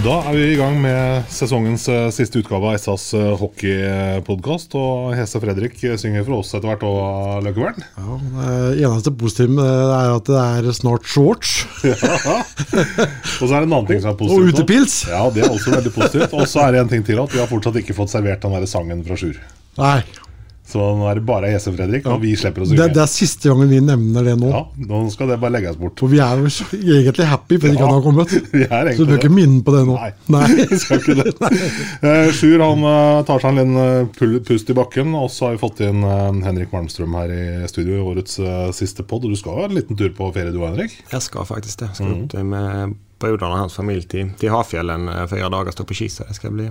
Da er vi i gang med sesongens eh, siste utgave av SAS uh, hockeypodkast. Og Hese Fredrik synger for oss etter hvert òg, Løkkeberg. Ja, det eneste positive med det er at det er snart shorts. Ja. Og så er det en annen ting som er positivt. Og utepils. Ja, det er også veldig positivt. Og så er det en ting til at vi har fortsatt ikke fått servert den der sangen fra Sjur. Nei, Så nå er det bare Jesse Fredrik, og vi slipper å det, synge. det er siste gangen vi nevner det nå. Ja, nå skal det bare legges bort. For vi er jo så- egentlig happy for ikke Ja, han har kommet. vi er Så du bør ikke minne på det nå. Nei. Vi skal ikke det. Eh, Sjur han eh, tar seg en liten eh, pust i bakken, og så har vi fått inn Henrik Malmstrøm her i studio i årets siste pod. Og du skal ha en liten tur på ferie du, Henrik? Jeg skal faktisk det. Jeg skal ut med broderen og hans familie til, til Hafjellen fire dager, stå på ski, så det skal bli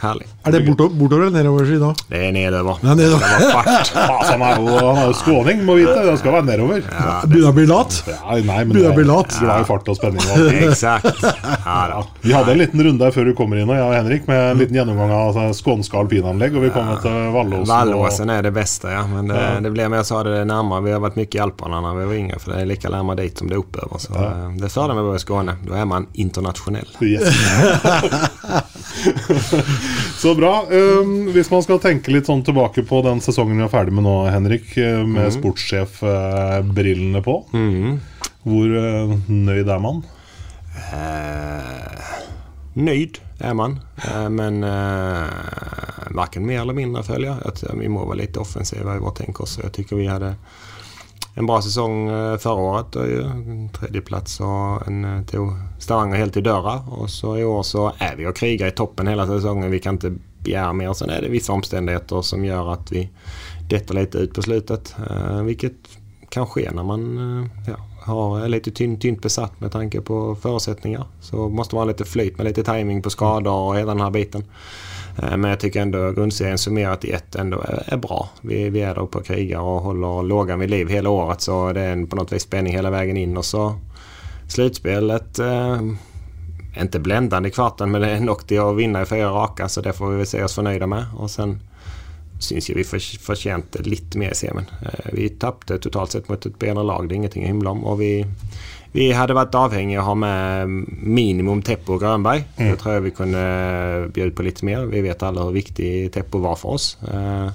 herlig. Er det bortover, bortover eller nedover siden da? Det er nedover. Nedover. Det var fart. Altså, han, er jo, han er skåning, må vite. Det skal være nedover. Ja, Begynner å bli lat? nei, men Begynner å bli det er lat. glad i fart og spenning. Og. Eksakt. Ja. Vi hadde en liten runde her før du kommer inn, og jeg og Henrik, med en liten gjennomgang av altså, skånske alpinanlegg. Og vi kom til Vallåsen. Vallåsen er det beste, ja. Men det, det blir mer så det er nærmere. Vi har vært mye i Alpene når vi var yngre, for det er like nærmere dit som det er oppover. Så eh, det er fordelen med å bo i Skåne. Da er man internasjonell. Yes. Så bra. Um, hvis man skal tenke litt sånn tilbake på den sesongen vi er ferdig med nå, Henrik, eh, med sportssjef-brillene på. Hvor uh, nøyd er man? Eh, nøyd er man, eh, men eh, verken mer eller mindre føler jeg. At eh, Vi må være litt offensiva i vår tenk også. Jeg tycker vi hade en bra sesong eh, förra året. Och ju en tredjeplats och en, eh, Stavanger helt i døra Och så i år så är vi och krigar i toppen hela säsongen. Vi kan inte begära mer. Sen är det vissa omständigheter som gör att vi dettar lite ut på slutet. Eh, vilket kan ske när man ja, har, är lite tynt, besatt med tanke på förutsättningar. Så måste man ha lite flyt med lite timing på skador och hela den här biten. Eh, Men jag tycker ändå grundserien summerat i ett ändå är, bra. Vi, vi är där uppe och krigar och håller lågan vid liv hela året så det är en, på något vis spänning hela vägen in och så slutspelet eh, inte bländande i kvarten men det är nog till att vinna i fyra raka så det får vi väl se oss förnöjda med. Och sen syns ju vi för, förtjänt lite mer i semin. Eh, Vi tappade totalt sett mot ett benare lag, det är ingenting att hymla om. Och vi, vi hadde vært avhengig av å ha med minimum Teppo Grønberg. Mm. Det tror jeg vi kunne bjuda på litt mer. Vi vet alle hvor viktig Teppo var for oss. Uh,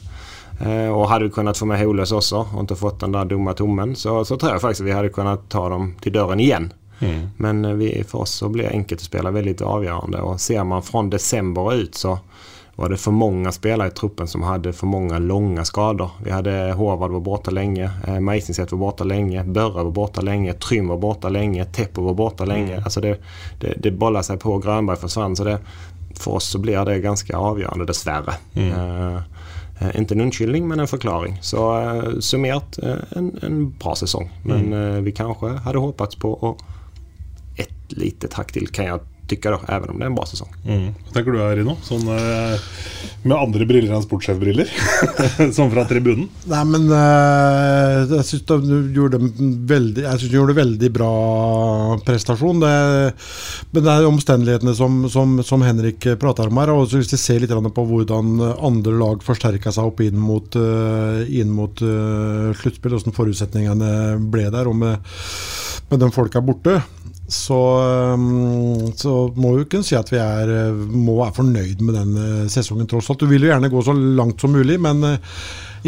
Och hade vi kunnet få med Holøs også, og ikke fått den der dumme tommen så, så tror jeg faktisk vi hadde kunnet ta dem til døren igjen. Mm. Men eh, vi, for oss så blir enkelt veldig spela Og ser man fra december och ut så var det för många spelare i truppen som hade för många långa skador. Vi hade Håvard var borta länge, eh, Majsingset var borta länge, Börre var borta länge, Trym var borta länge, Teppo var borta länge. Alltså det, det, det bollade sig på, Grönberg försvann. Så det, för oss så blir det ganska avgörande dessvärre. Mm. eh, inte en unnskyldning, men en forklaring. Så eh, summerat eh, en, en bra säsong. Men eh, vi kanske hade hoppats på ett litet hack till kan jag tycka då, även om det är en bra säsong. Hva tenker du her, Rino? Sånn eh, med andre briller enn sportssjefbriller? sånn fra tribunen? Nei, men uh, jeg syns du gjorde en veldig Jeg synes du gjorde veldig bra prestasjon. Det, men det er omstendighetene som, som, som Henrik prater om her. Og så hvis vi ser litt på hvordan andre lag forsterka seg opp inn mot, uh, inn mot uh, sluttspill, hvordan forutsetningene ble der, og med, med de folka borte. Så, um, så må vi kunne si at vi er, eh, må være fornøyd med den eh, sesongen, tross alt. Du vil jo gjerne gå så langt som mulig, men eh,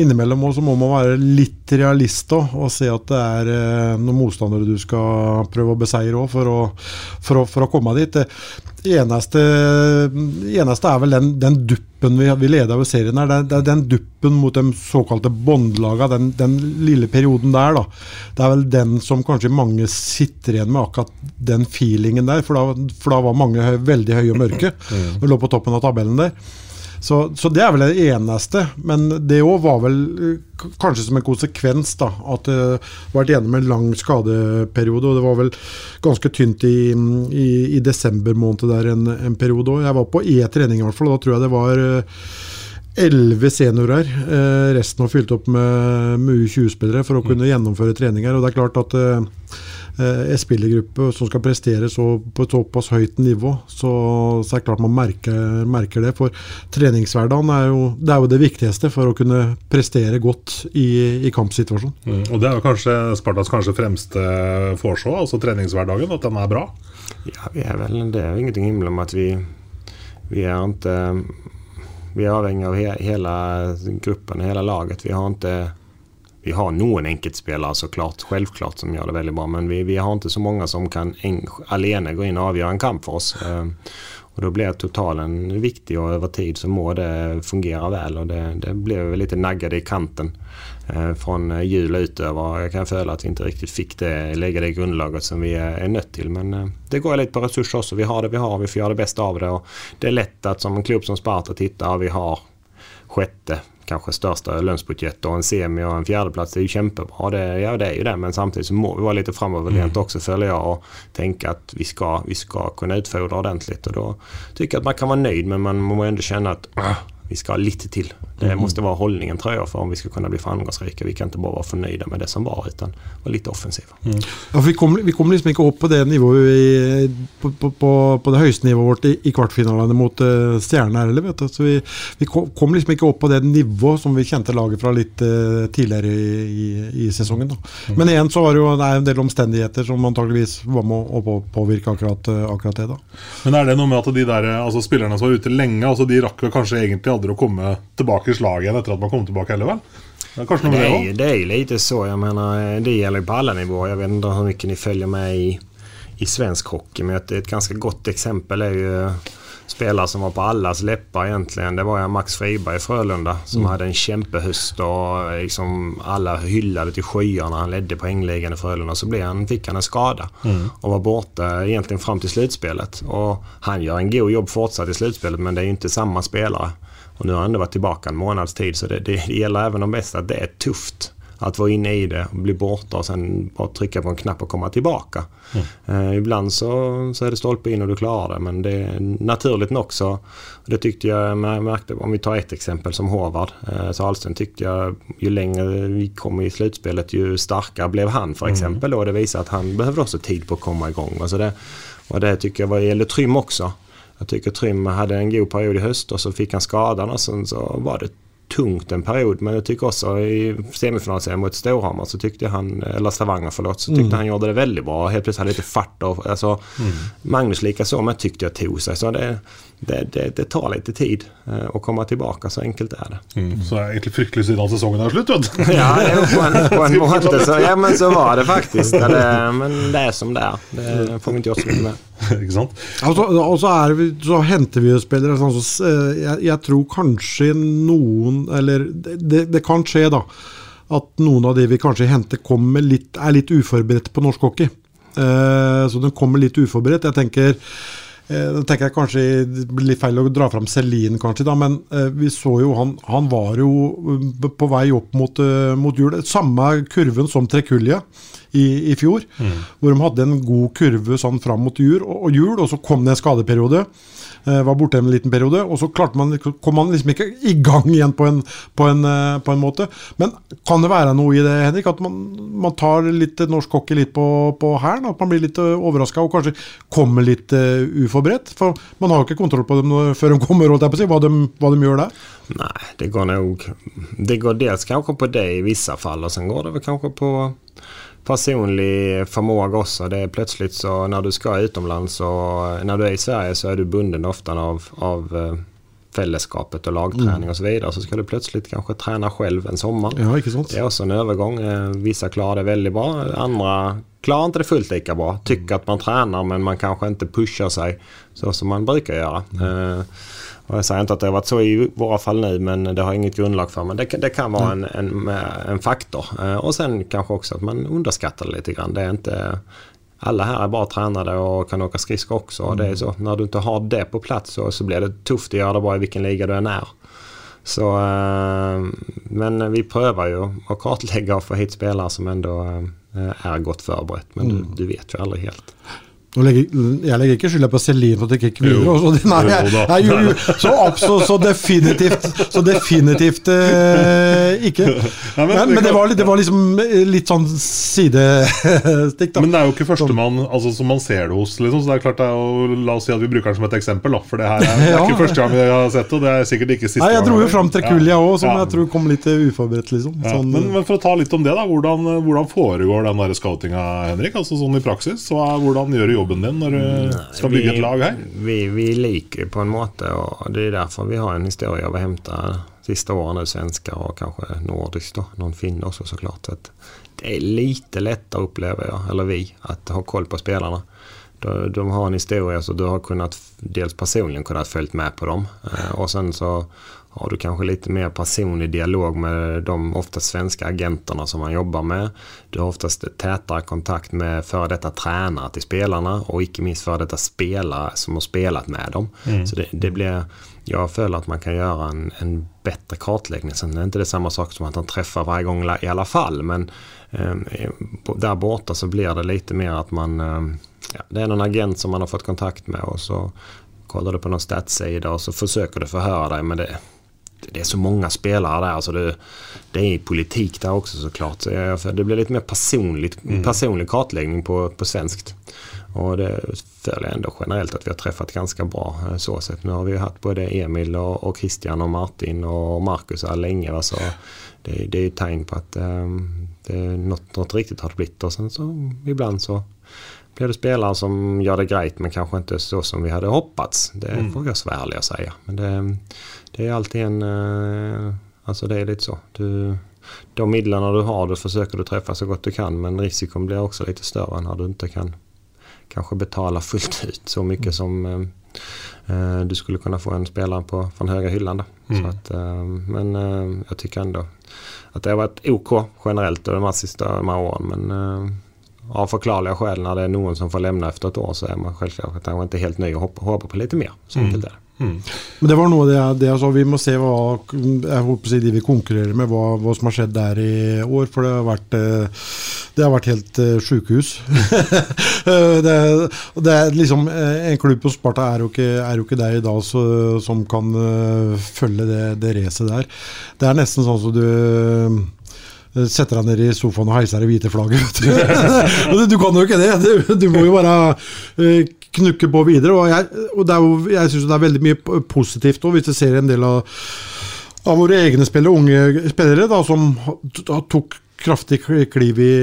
innimellom også må man være litt realist også, og se at det er eh, noen motstandere du skal prøve å beseire òg, for, for, for å komme dit. Det eneste, eneste er vel den, den duppen vi, vi leder over serien her. Det, det den duppen mot de såkalte båndlaga, den, den lille perioden der, da. Det er vel den som kanskje mange sitter igjen med, akkurat den feelingen der. For da, for da var mange høy, veldig høye og mørke. Vi lå på toppen av tabellen der. Så, så det er vel det eneste. Men det òg var vel eh, kanskje som en konsekvens da, at det vært gjennom en lang skadeperiode. Og det var vel ganske tynt i, i, i desember måned der en, en periode òg. Jeg var på E-trening i hvert fall, og da tror jeg det var eh, elleve seniorer. Eh, resten var fylt opp med, med U20-spillere for å kunne gjennomføre treninger. Og det er klart at eh, eh, en spillergruppe som skal prestere så, på et såpass høyt nivå, så, så er det klart man merker, merker det. For treningshverdagen er jo det, er jo det viktigste for å kunne prestere godt i, i kampsituasjonen. Mm. Og det er jo kanskje Spartas kanskje fremste forså, altså treningshverdagen, at den er bra. Ja, vi är väl, det er jo ingenting himla om at vi, vi er ikke vi er avhengig av he, hele gruppen, hele laget. Vi har inte vi har noen enkeltspillere så klart, selvklart som gjør det veldig bra. Men vi, vi har ikke så mange som kan en, alene gå inn og avgjøre en kamp for oss. Og Da blir totalen viktig og over tid så må det fungere vel. og det, det blir litt nagget i kanten eh, fra jul och utöver. Jag kan føle at vi ikke riktig fikk det, legge det grunnlaget som vi er nødt til. Men eh, det går litt på resurser også. Vi har det vi har, vi får gjøre det beste av det. og det er lätt at som en klubb som Sparta titter, vi har sjätte, kanske största lönsbudget och en semi och en fjärdeplats. Är ju kämpebra. Det, ja, det är ju det. Men samtidigt så må vi vara lite mm. också följer jag och tänka att vi ska, vi ska kunna utfodra ordentligt. Och då tycker jag att man kan vara nöjd men man må ändå känna att ah, vi ska ha lite till. Det Mm. måste vara hållningen tror jag för om vi ska kunna bli framgångsrika. Vi kan inte bara vara förnöjda med det som var utan vara lite offensiva. Ja, vi, kom, vi kom liksom ikke opp på det nivået vi, på, på, på, det høyeste nivået vårt i, i kvartfinalene mot uh, Stjernen her, eller vet du. Så vi, vi kom, kom liksom ikke opp på det nivået som vi kjente laget fra litt uh, tidligere i, i, i sesongen. Da. Men igjen så var det jo det er en del omstendigheter som antageligvis var med å på, påvirke akkurat, eh, akkurat det. da. Men er det noe med at de der, altså spillerne som var ute lenge, altså de rakk vel kanskje egentlig aldri å komme tilbake i slaget igjen etter at man kom tilbake heller, vel? Det er kanskje noe Det det ju lite så. Jeg mener, det gjelder på alle nivåer. Jeg vet ikke hvor mye ni følger med i, i svensk hockey. Men et, et ganske godt eksempel er jo spelare som var på allas läppar egentligen. Det var Max Friberg i Frölunda som Mm. hadde en kjempehøst og liksom alla hyllade skyer skyarna. Han ledde poängligan i Frölunda. Så ble han, fick han en skada Mm. og var borte egentlig fram til slutspelet. Og han gjør en god jobb fortsatt i slutspelet men det er ju inte samma spelare. Och nu har han ändå varit tillbaka en månads tid så det, det gäller även de bästa att det är tufft att vara inne i det och bli borta och sen bara trycka på en knapp och komma tillbaka. Eh, ibland så, så är det stolpe in och du klarar det men det är naturligt nog så det tyckte jag jag märkte om vi tar ett exempel som Håvard eh, så Ahlström tyckte jag ju längre vi kom i slutspelet ju starkare blev han för Mm. och det visar att han behöver också tid på att komma igång. Alltså det, och det tycker jag vad gäller Trym också. Jag tycker Trym hade en god period i höst och så fick han skadan och sen så var det tungt en period. Men jag tycker också i semifinalserien mot Storhammar så tyckte han, eller Stavanger förlåt, så tyckte Mm. han gjorde det väldigt bra. Helt plötsligt hade lite fart och alltså Mm. Magnus likaså men tyckte jag tog sig. Så det, det, det, det tar litt tid å komme tilbake, så enkelt er det. Mm. Så det er egentlig fryktelig siden sesongen er slutt, vet du. Ja, på en, på en måte så, ja men så var det faktisk det, men det er som det er. Det får vi ikke gjort så mye med. Ikke sant? Altså, og så, er vi, så henter vi jo spillere sånn, så, eh, jeg, jeg tror kanskje noen Eller det, det kan skje, da. At noen av de vi kanskje henter, kommer litt, er litt uforberedt på norsk hockey. Eh, så de kommer litt uforberedt. Jeg tenker eh, da tenker jeg kanskje Det blir litt feil å dra fram Selin, kanskje, da, men eh, vi så jo han, han var jo eh, på vei opp mot, eh, mot jul. Samme kurven som Trekulje i, i fjor, hvor de hadde en god kurve sånn fram mot jul, og, og jul, og så kom det en skadeperiode. Eh, var borte en liten periode, og så man, kom man liksom ikke i gang igjen på en, på en, eh, på en måte. Men kan det være noe i det, Henrik? At man, man tar litt norsk hockey litt på, på hælen? At man blir litt overraska og kanskje kommer litt uh, uforberedt? For man har jo ikke kontroll på dem før de kommer, holdt jeg på å si, hva de, hva de gjør der. Nei, det går nog... Det går dels kanskje på det i visse fall og så går det vel kanskje på personlig förmåga också. Det är plötsligt så när du ska utomlands och när du är i Sverige så är du bunden ofta av, av eh, fällskapet och lagträning och så vidare. Så ska du plötsligt kanske träna själv en sommar. Ja, ikke? Det är också en övergång. Eh, Vissa klarar det väldigt bra, andra klarar inte det fullt lika bra. Tycker att man tränar men man kanske inte pushar sig så som man brukar göra. Eh, Och jag säger inte att det har varit så i våra fall nu men det har jag inget grundlag för. Men det, det kan vara en, en, en faktor. Eh, Och sen kanske också att man underskattar det lite grann. Det är inte... Alla här är bara tränade och kan åka skridskor också. Mm. Det är så. När du inte har det på plats så, så blir det tufft att göra det bra i vilken liga du än är. Så, eh, men vi prövar ju att kartlägga och få hit spelare som ändå eh, är gott förberett. Men du, du vet ju aldrig helt. Legger, jeg legger ikke skylda på Celine for at det gikk videre. Jo. så- Nei, Jo jeg, jeg, jo, jo, så, så definitivt, så definitivt eh, ikke. Nei, men men, det men det, var, det var liksom litt sånn sidestikk, da. Men det er jo ikke førstemann altså, som man ser det hos. Liksom. Så det er klart det er jo, La oss si at vi bruker den som et eksempel. Da. For det her er, det er Ja. ikke første gang vi har sett det, og det er sikkert ikke siste Nei, Jeg dro jo fram Trekulia òg, som Ja. jeg tror kom litt uforberedt, liksom. Ja, Sånn, men, men for å ta litt om det, da. Hvordan, hvordan foregår den scoutinga, Henrik? Altså sånn i praksis. Så er, hvordan gjør du jobben din når du skal bygge et lag her? Vi, vi liker på en måte og det er derfor vi har en historie av å hämta siste årene nu svenskar och kanske nordiskt då, någon finn också såklart. Så det er lite lettere, opplever jeg, eller vi, å ha koll på spillerne. De, de har en historie så du har kunnat dels personligen kunnat följt med på dem Eh, och sen så har du kanske lite mer personlig dialog med de ofta svenska agenterna som man jobbar med. Du har oftast tätare kontakt med före detta tränare till spelarna och icke minst före detta spelare som har spelat med dem. Så det, det blir, jag följer att man kan göra en, en bättre kartläggning. Sen är inte det samma sak som att han träffar varje gång i alla fall. Men eh, där borta så blir det lite mer att man, eh, ja, det är någon agent som man har fått kontakt med och så kollar du på någon statssida och så försöker du förhöra dig. Men det, det är så många spelare där. Alltså det, det är politik där också såklart. Så det blir lite mer personligt, personlig kartläggning på, på svenskt. Och det följer ändå generellt att vi har träffat ganska bra eh, så sett. Nu har vi ju haft både Emil och, och Christian och Martin och Marcus här länge. Va? Så det, det är ju tegn på att um, det något, något riktigt har det blivit. Och sen så ibland så blir det spelare som gör det grejt men kanske inte så som vi hade hoppats. Det får jag så vara ärlig och säga. Men det, det är alltid en... eh, Alltså det är lite så. Du, de midlarna du har, du försöker du träffa så gott du kan men risken blir också lite större när du inte kan kanske betala fullt ut så mycket som eh, eh, du skulle kunna få en spelare på, från höga hyllan. Då. Så att, eh, men eh, jag tycker ändå att det har varit OK generellt de här sista de här åren. Men eh, av förklarliga skäl när det är någon som får lämna efter ett år så är man självklart kanske inte helt ny och hoppa, hoppa på lite mer. Så enkelt är det. Men det var noe av det, det altså. Vi må se hva jeg håper si, de vi konkurrerer med, hva, hva som har skjedd der i år. For det har vært, eh, det har vært helt eh, sjukehus. Eh, det, det liksom, en klubb på Sparta er jo ikke, er jo ikke der i dag så, som kan følge det, det racet der. Det er nesten sånn som du setter deg ned i sofaen og heiser det hvite flagget. Du. kan jo ikke det. Du, må jo bare knukke på videre. Og jeg, og det er jo, jeg syns det er veldig mye positivt òg, hvis du ser en del av, av våre egne spillere, unge spillere, da, som tok kraftig kliv i,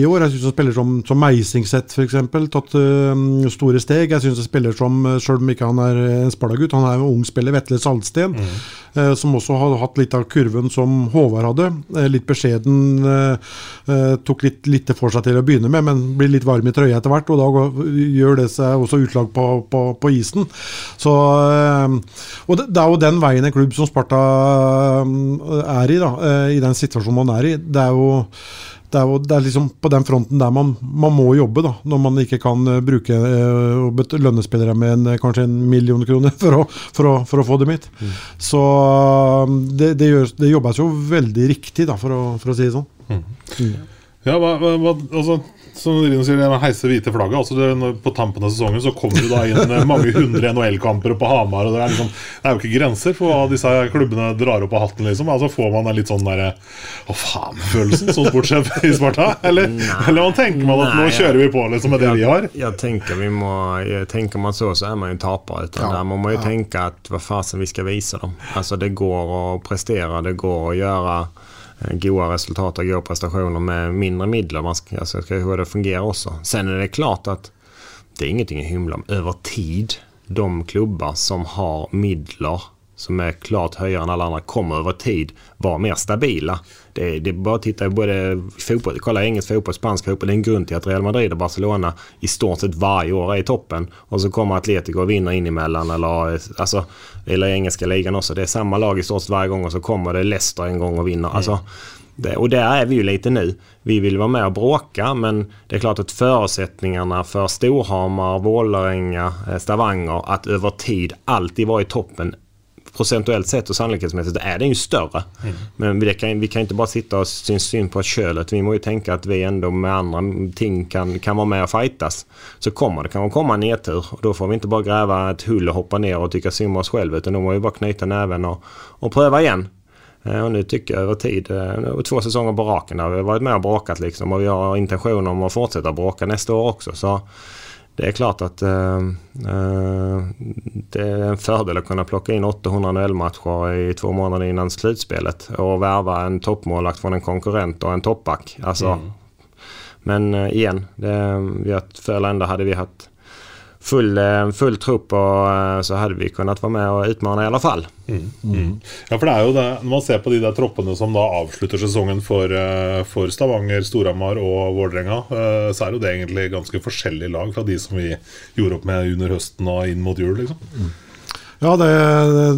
i år. Jeg syns han spiller som, som Meisingset f.eks. tatt uh, store steg. Jeg syns han spiller som, sjøl selv om ikke han er en Sparta-gutt, han er en ung spiller, Vetle Salsten, Uh, som også har hatt litt av kurven som Håvard hadde. Uh, litt beskjeden, eh, eh, tok litt lite for seg til å begynne med, men blir litt varm i trøya etter hvert, og da gjør det seg også utlag på, på, på isen. Så, eh, og det, det er jo den veien en klubb som Sparta eh, er i, da, eh, i den situasjonen man er i. Det er jo det er, jo, det er liksom på den fronten der man, man må jobbe, da, når man ikke kan eh, bruke eh, og bet- lønne med en, eh, kanskje en million kroner for å, for å, for å få dem hit. Så eh, det, det, gjør, det jobbes jo veldig riktig, da, for å, for å si det sånn. Ja, hva, hva, altså, som Rino sier, den heiser heise hvite flagget altså det, På tampen av sesongen så kommer det da inn eh, mange hundre NHL-kamper på Hamar. Og det, er liksom, det er jo ikke grenser for hva disse klubbene drar opp av hatten. liksom Altså Får man en litt sånn derre Å, faen-følelsen som sportssjef i Sparta? Eller, eller man tenker man at nå kjører vi på liksom med det vi har? Jeg tenker, vi må, jeg tenker man så så er man jo taper. Ja. Der. Man må jo tenke at hva fasen vi skal vise dem. Altså, det går å prestere, det går å göra eh, goda resultat och goda prestationer med mindre medel. Man ska, alltså, ska hur det fungerar också. Sen är det klart att det är ingenting att hymla om. Över tid, de klubbar som har midler som är klart högre än alla andra kommer över tid vara mer stabila. Det, det är bara att titta både fotboll, kolla engelsk fotboll, spansk fotboll. Det är en grund till att Real Madrid och Barcelona i stort sett varje år är i toppen. Och så kommer Atletico och vinner in emellan eller, alltså, eller engelska ligan också. Det är samma lag i stort sett varje gång och så kommer det Leicester en gång och vinner. Mm. Alltså, det, och där är vi ju lite nu. Vi vill vara med och bråka men det är klart att förutsättningarna för Storhamar, Vålerenga, eh, Stavanger att över tid alltid vara i toppen procentuellt sett och sannolikhetsmässigt är den ju större. Mm. Men vi kan, vi kan inte bara sitta och syns syn på kölet. Vi måste ju tänka att vi ändå med andra ting kan, kan vara med och fightas. Så kommer det kan komma en nedtur och då får vi inte bara gräva ett hull och hoppa ner och tycka synd om oss själva utan då måste vi bara knyta näven och, och pröva igen. Eh, Och nu tycker jag över tid, eh, har vi två säsonger på raken där vi har varit med och bråkat liksom och vi har intention om att fortsätta bråka nästa år också. Så det er klart at uh, det er en fördel å kunne plukke inn 800 NHL-matcher i två månader innan slutspelet og värva en toppmålvakt från en konkurrent og en toppback. Alltså, Mm. Men uh, igjen, det, vi har, förr ändå hade vi haft full, eh, full trupp och eh, så hadde vi kunnet være med og utfordre i alle fall. Mm. Ja, for det er jo det, Når man ser på de der troppene som da avslutter sesongen for, eh, for Stavanger, Storhamar og Vålerenga, så er jo det egentlig ganske forskjellige lag fra de som vi gjorde opp med under høsten og inn mot jul. liksom. Ja, det,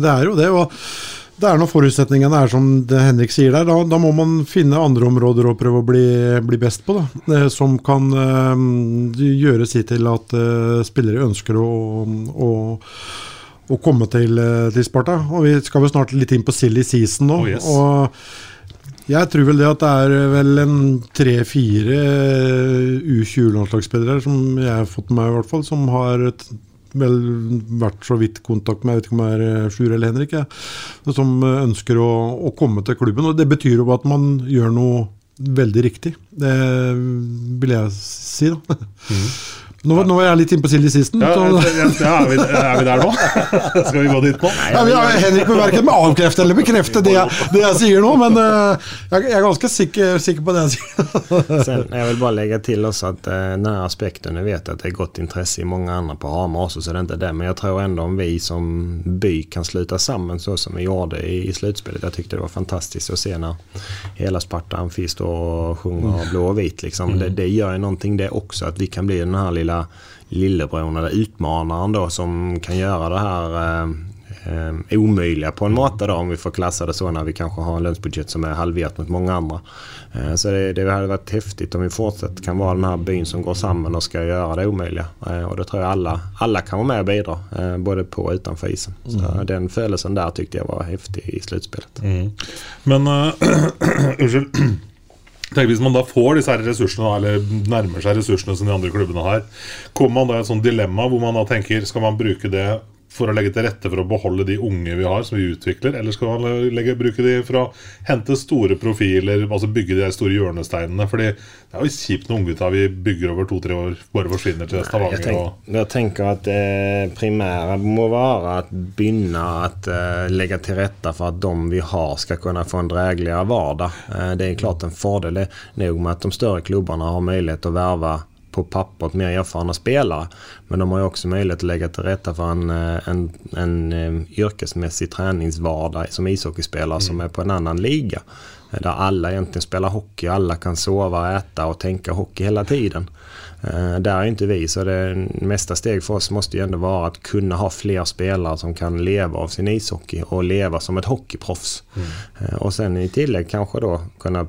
det er jo det. og det er når forutsetningene er som Henrik sier der, da, da må man finne andre områder å prøve å bli, bli best på. Da, eh, som kan øh, gjøre sitt til at øh, spillere ønsker å, å, å komme til, til Sparta. Og Vi skal vel snart litt inn på silly season nå. Oh, yes. og jeg tror vel det at det er vel en tre-fire U20-landslagsspillere som jeg har fått med meg, i hvert fall, som har vel vært så vidt kontakt med, jeg vet ikke om det er eh, Sjur eller Henrik, jeg, som eh, ønsker å, å komme til klubben. og Det betyr jo at man gjør noe veldig riktig. Det vil jeg si, da. Nå, nå var jeg litt inne på silly season. Ja, så- ja, ja, er, vi, er vi der nå? Skal vi gå dit nå? ja, vi har Henrik bør verken avkrefte eller bekrefte det, jeg- det jeg, sier nå, men uh, jeg, jeg er ganske sikker, sikker på det jeg sier. Sen, jag vill bara lägga till också att eh, den aspekten, jag vet at det er godt intresse i mange andre på Hamar også, så det är inte det. Men jeg tror enda om vi som by kan sluta sammen så som vi gjorde i, i slutspelet. Jeg syntes det var fantastisk å se når hele Sparta Amfi står og sjunger blå og vit. Liksom. Det, det gjør jo noe, det også, at vi kan bli den här lilla lillebroren eller utmanaren som kan göra det här eh, eh, omöjliga på en måte da, om vi får klassa det så när vi kanske har en lønnsbudsjett som er halvert mot mange andre. Eh, så det, det hadde vært häftigt om vi fortsatt kan være den här byn som går sammen og skal gjøre det omöjliga. Eh, og det tror jeg alle, alle kan være med og bidra, eh, både på og utenfor isen. Så Mm. den følelsen der tyckte jeg var häftig i slutspelet. Mm. Men uh. Tenk Hvis man da får disse her ressursene, eller nærmer seg ressursene som de andre klubbene har, kommer man da i et sånt dilemma hvor man da tenker skal man bruke det for å legge til rette for å beholde de unge vi har, som vi utvikler, eller skal man legge, bruke de for å hente store profiler, altså bygge de store hjørnesteinene? Fordi det er jo kjipt når unggutta vi bygger over to-tre år, bare forsvinner til Stavanger. Jeg, og jeg tenker at det primære må være at begynne å legge til rette for at att de vi har skal kunne få en dregeligere hverdag. Eh, det er klart en fordel. Det er jo med at de større klubbene har mulighet til å värva på pappret mer erfarna spelare. Men de har ju också möjlighet att lägga till rätta för en, en, en, en, eh, yrkesmässig träningsvardag som ishockeyspelare som är på en annan liga. der Där alla egentligen spelar hockey, alla kan sova, äta och tänka hockey hela tiden. Eh, där är inte vi, så det nästa steg för oss måste ju ändå vara att kunna ha fler spelare som kan leva av sin ishockey och leva som ett hockeyproffs. Mm. och sen i tillägg kanske då kunna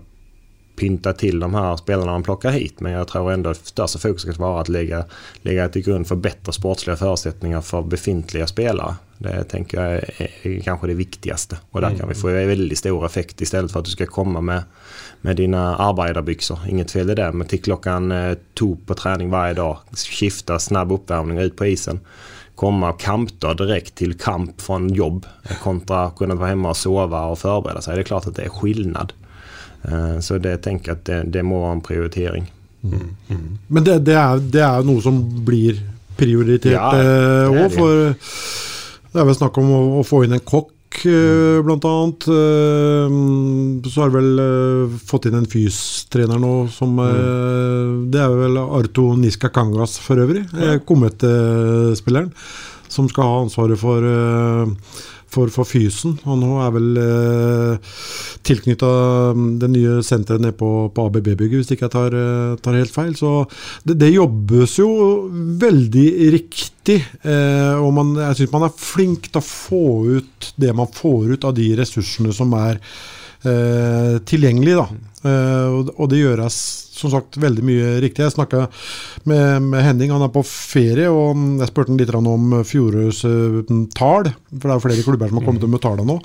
pynta till de här spelarna man plockar hit. Men jag tror ändå att största fokus ska vara att lägga, lägga till grund för bättre sportsliga förutsättningar för befintliga spelare. Det tänker jag är, är kanske det viktigaste. Och där kan vi få en väldigt stor effekt istället för att du ska komma med, med dina arbetarbyxor. Inget fel i det. Men till klockan eh, to på träning varje dag. Skifta snabb uppvärmning ut på isen. Komma och kampdag direkt till kamp från jobb. Kontra att kunna vara hemma och sova och förbereda sig. Det är klart att det är skillnad. Eh, Så det tenker jeg at det, det må være en prioritering. Men det, det, er, det er noe som blir prioritert Ja, er òg, det. for det er vel snakk om å, å få inn en kokk, eh, blant annet. Eh, Så har vel eh, fått inn en fystrener nå som mm. Det er vel Arto Niska Kangas for øvrig, ja. Komet-spilleren, som skal ha ansvaret for, eh, for, for fysen. Og nå er vel eh, tilknytta det nye senteret nede på, på ABB-bygget, hvis ikke jeg tar, eh, tar helt feil. Så det, det jobbes jo veldig riktig. Eh, og man, jeg syns man er flink til å få ut det man får ut av de ressursene som er eh, tilgjengelige. Da. Eh, og, det gjøres som sagt veldig mye riktig. Jeg snakka med, med, Henning, han er på ferie, og jeg spurte han litt om fjorårets uh, tall. For det er jo flere klubber som har kommet med tallene nå.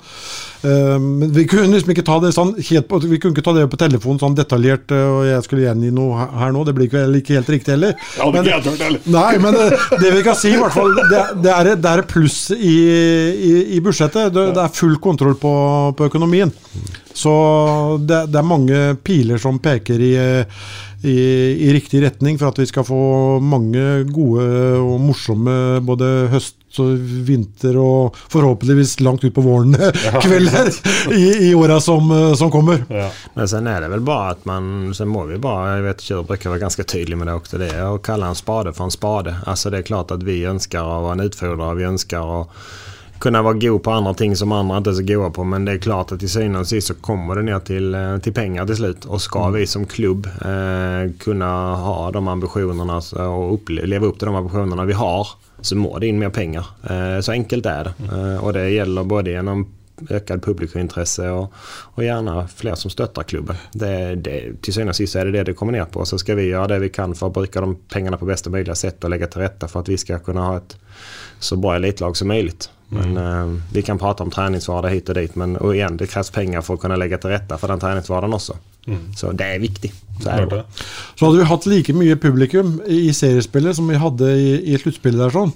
Uh, men vi kunne liksom ikke ta det sånn helt på, vi kunne ikke ta det på telefonen sånn detaljert, og jeg skulle gjengi noe her nå. Det blir ikke, ikke helt riktig heller. Men, heller. Nei, men det, det, vi kan si, i hvert fall, det, det er, det er pluss i, i, i budsjettet. Det, det, er full kontroll på, på økonomien. Så det, det, er mange piler som peker i, i, i, riktig retning for at vi skal få mange gode og morsomme både høst og vinter og forhåpentligvis langt ut på våren kvelder i, i åra som, som, kommer. Ja. Men sen er det vel bare at man Sen må vi bare Jeg vet ikke, jeg bruker være ganske tydelig med det også. Det er å kalle en spade for en spade. Altså Det er klart at vi ønsker å være en utfordrer. Vi ønsker å kunna vara god på andra ting som andra inte är så goda på. Men det är klart att till syvende och sist så kommer det ner till, eh, till pengar till slut. Och ska mm. vi som klubb eh, kunna ha de ambitionerna och leva upp till de ambitionerna vi har så må det in mer pengar. Eh, så enkelt är det. Mm. Eh, och det gäller både genom ökad publikintresse och, och gärna fler som stöttar klubben. Det, det, till syvende och sist är det det det kommer ner på. Så ska vi göra det vi kan för att bruka de pengarna på bästa möjliga sätt och lägga till rätta för att vi ska kunna ha ett så bra elitlag som möjligt. Men mm. eh, vi kan prata om träningsvardag hit och dit. Men och igen, det krävs pengar för att kunna lägga till rätta för den träningsvardagen också. Mm. Så det er viktig. Så, er det. så hadde vi hatt like mye publikum i seriespillet som vi hadde i, i sluttspillet der sånn.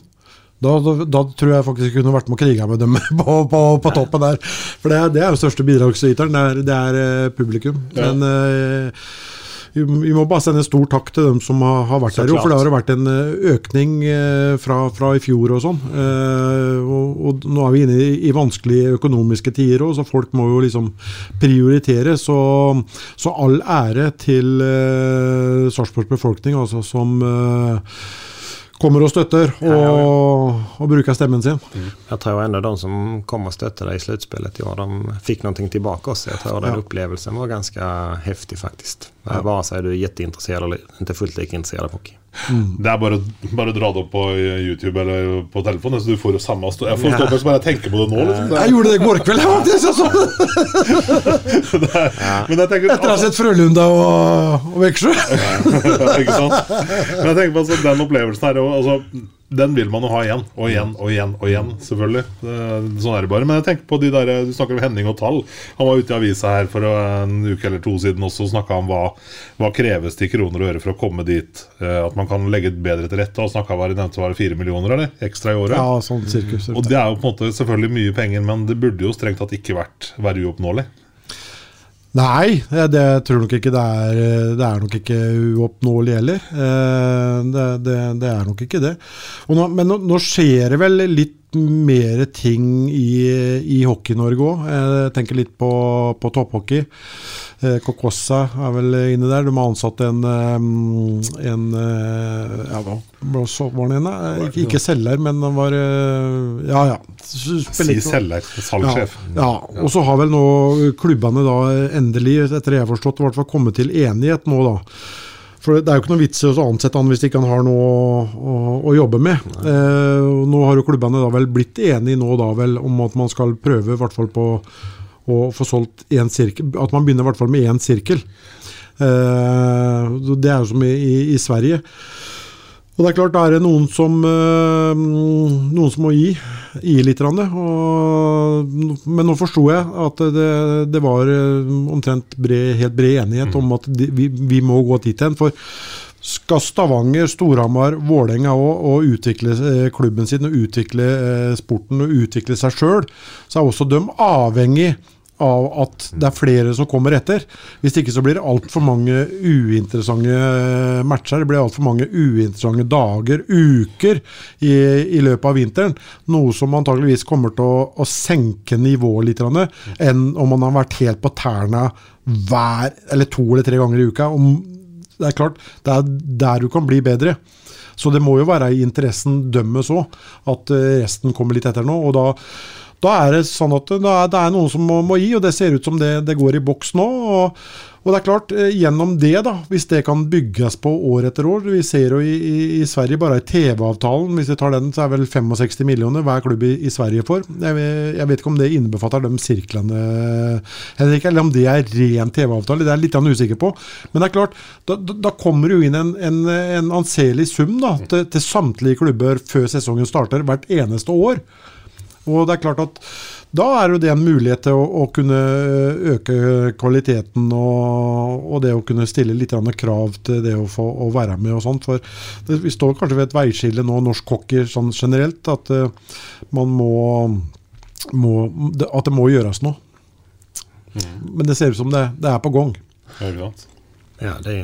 Da, da, da, tror jeg faktisk jeg kunne vært med og kriga med dem på, på, på toppen der. For det, det er jo største bidragsyteren, det er, det er eh, publikum. Ja. Men uh, vi må bare sende en stor takk til dem som har, vært der. For det har vært en eh, økning eh, fra, fra i fjor og sånn. Eh, og, og, nå er vi inne i, i vanskelige økonomiske tider òg, så folk må jo liksom prioritere. Så, så all ære til uh, Sarpsborgs befolkning, altså, som uh, kommer og støtter og, og bruker stemmen sin. Mm. Jeg tror enda de som kom og støttet deg i sluttspillet i år, de fikk noe tilbake også. Jeg tror den opplevelsen var ganske heftig, faktisk. Bare si du er kjempeinteressert eller ikke fullt like interessert av hockey. Mm. Det er bare, bare å dra det opp på YouTube eller på telefonen, så du får jo samme stå Jeg får stå ja. bare tenke på det nå. Liksom. Det jeg gjorde det i går kveld, faktisk! Altså. Etter å ha sett Frølunda og, og Veksjø. ikke sant? Men jeg tenker på altså, den opplevelsen her altså, den vil man jo ha igjen og igjen og igjen. og igjen Selvfølgelig. Sånn er det bare. Men jeg tenker på de der, du snakker om Henning og tall. Han var ute i avisa her for en uke eller to siden også og snakka om hva, hva kreves til kroner og øre for å komme dit. Eh, at man kan legge bedre til rette. Og snakka var nevnte var det fire millioner eller? ekstra i året. Ja, sånn cirkus. Og det er jo på en måte selvfølgelig mye penger, men det burde jo strengt tatt ikke vært være uoppnåelig. Nei, det tror nok ikke det er. Det er nok ikke uoppnåelig heller. Eh, det, det, det, er nok ikke det. Nå, men nå, nå, skjer det vel litt mer ting i, i Hockey-Norge òg. Jeg tenker litt på, på topphockey. Eh, Kokossa er vel inne der. De har ansatt en, eh, en Ja, hva var han inne? Ikke, ikke selger, men han var Ja, ja. Si selger. Salgssjef. Ja, ja. Og så har vel nå klubbene da endelig, etter det jeg har forstått, i hvert fall kommet til enighet nå, da. For Det er jo ikke noe vits i å ansette han hvis ikke han har noe å, å, å jobbe med. Eh, nå har jo klubbene da vel blitt enige nå da vel om at man skal prøve i hvert fall på å få solgt én sirkel. At man begynner i hvert fall med én sirkel. Eh, det er jo som i, i, i Sverige. Og det er klart, da er det noen som, eh, noen som må gi, gi litt. Og, men nå forsto jeg at det, det var eh, omtrent bred, helt bred enighet om at vi, vi, må gå dit hen. For skal Stavanger, Storhamar, Vålerenga òg utvikle eh, klubben sin og utvikle sporten og utvikle seg sjøl, så er også de avhengig av at det er flere som kommer etter. Hvis ikke så blir det altfor mange uinteressante matcher. Det blir altfor mange uinteressante dager, uker, i, i, løpet av vinteren. Noe som antageligvis kommer til å, å senke nivået litt, enn om man har vært helt på tærne hver eller to eller tre ganger i uka. det er klart, det er der du kan bli bedre. Så det må jo være i interessen dømmes òg, at eh, resten kommer litt etter nå. og da da er det sånn at det er, noen som må, må gi, og det ser ut som det, det går i boks nå. og og det er klart, eh, gjennom det, da, hvis det kan bygges på år etter år Vi ser jo i, i, i Sverige bare i TV-avtalen, hvis vi tar den, så er vel 65 millioner hver klubb i, i Sverige får. Jeg, jeg vet ikke om det innbefatter de sirklene, Henrik, eller om det er ren TV-avtale. Det er jeg litt usikker på. Men det er klart, da, da, kommer jo inn en, en, en anselig sum da, til, til samtlige klubber før sesongen starter, hvert eneste år. Og det er klart at da er jo det en mulighet til å, å kunne øke kvaliteten og, og det å kunne stille litt krav til det å få å være med og sånt. For det, vi står kanskje ved et veiskille nå, norsk hockey sånn generelt, at uh, man må, må det- At det må gjøres noe. Men det ser ut som det, det er på gang. Ja, det,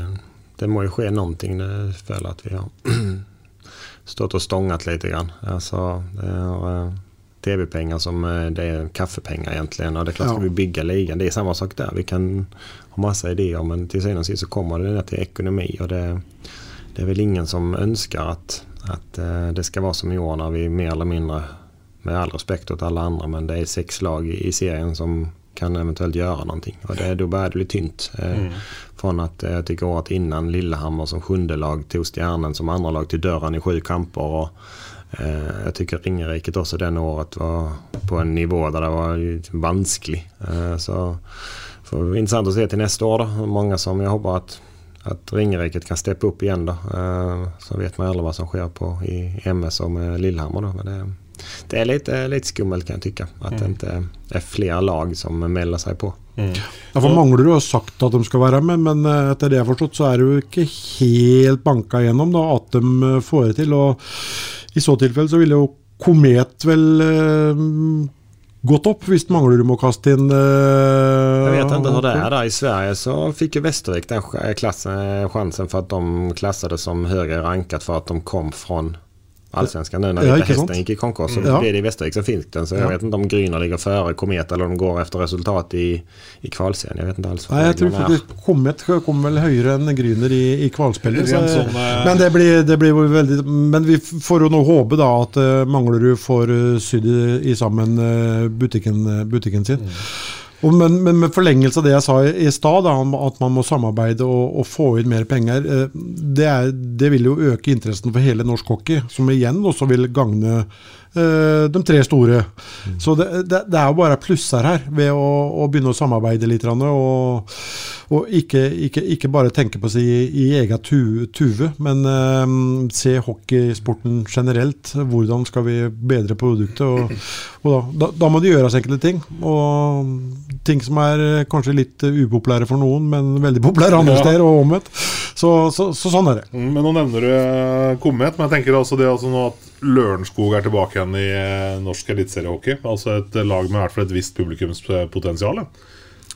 det må ju ske någonting. Det føler at vi har stått og stonget litt. grann. Altså, det er, eh, tv-pengar som eh, det är kaffepengar egentligen. Och det är klart, Ja. ska vi bygga ligan, det är samma sak där. Vi kan ha massa idéer men till syvende och sist så kommer det ner till ekonomi. Och det, det är väl ingen som önskar att, att eh, det ska vara som i år när vi mer eller mindre, med all respekt åt alla andra, men det är sex lag i i serien som kan eventuellt göra någonting. Och det, då börjar det bli tynt. Eh, Från att jag tycker året innan Lillehammer som sjunde lag tog Stjärnen som andra lag till dörren i sju kamper. Och, eh, jag tycker Ringeriket också den året var på en nivå där det var ju vansklig. Eh, så får det bli intressant att se till nästa år då. Hur Många som jag hoppas att, att Ringeriket kan steppe upp igen då. Eh, så vet man aldrig vad som sker på i MS och med Lillehammer då. Men det, det är lite, lite skummelt kan jag tycka. Att det inte är flere lag som melder seg på. Ja, for Manglerud har sagt at de skal være med, men eh, etter det jeg har forstått, så er det jo ikke helt banka gjennom da, at de eh, får det til. og I så tilfelle så ville jo Komet vel eh, gått opp, hvis Manglerud må kaste inn eh, Jag vet inte hur det är där. I Sverige så fick ju Västervik den ch- klassen, chansen för att de klassades som högre rankat för att de kom från Allsvenskan nu när Ja? Hästen gick i konkurs. Så Ja. blev det i Västervik som finns den. Så jag Ja. vet inte om Gryner ligger före Komet eller om de går efter resultat i, i kvalserien. Jag vet inte alls Nej, jag tror reglerna faktisk Komet kommer vel høyere enn Gryner i, i kvalspelet. Så- sånn, eh, men det blir, det blir jo veldig Men vi får jo nå håpe da at uh, Manglerud får uh, sydd i, i sammen uh, butikken, eh, butikken sin. Og men, men med forlengelse av det jeg sa i, stad, at man må samarbeide og, og få inn mer penger, eh, det, er, det vil jo øke interessen for hele norsk hockey, som igjen også vil gagne eh, de tre store. Så det, det, det er jo bare plusser her ved å, å begynne å samarbeide litt. Og, og ikke, ikke, ikke bare tenke på seg i, i eget tu, tuve, men eh, se hockeysporten generelt. Hvordan skal vi bedre produktet? Og, og da, da, da må det gjøres enkelte ting. Og ting som er eh, kanskje litt eh, upopulære for noen, men veldig populære andre Ja. steder, og omvendt. Så, så, så sånn er det. Mm, Men nå nevner du eh, Komet, men jeg tenker altså det altså nå at Lørenskog er tilbake igjen i norsk eliteseriehockey. Altså et lag med i hvert fall et visst publikumspotensial.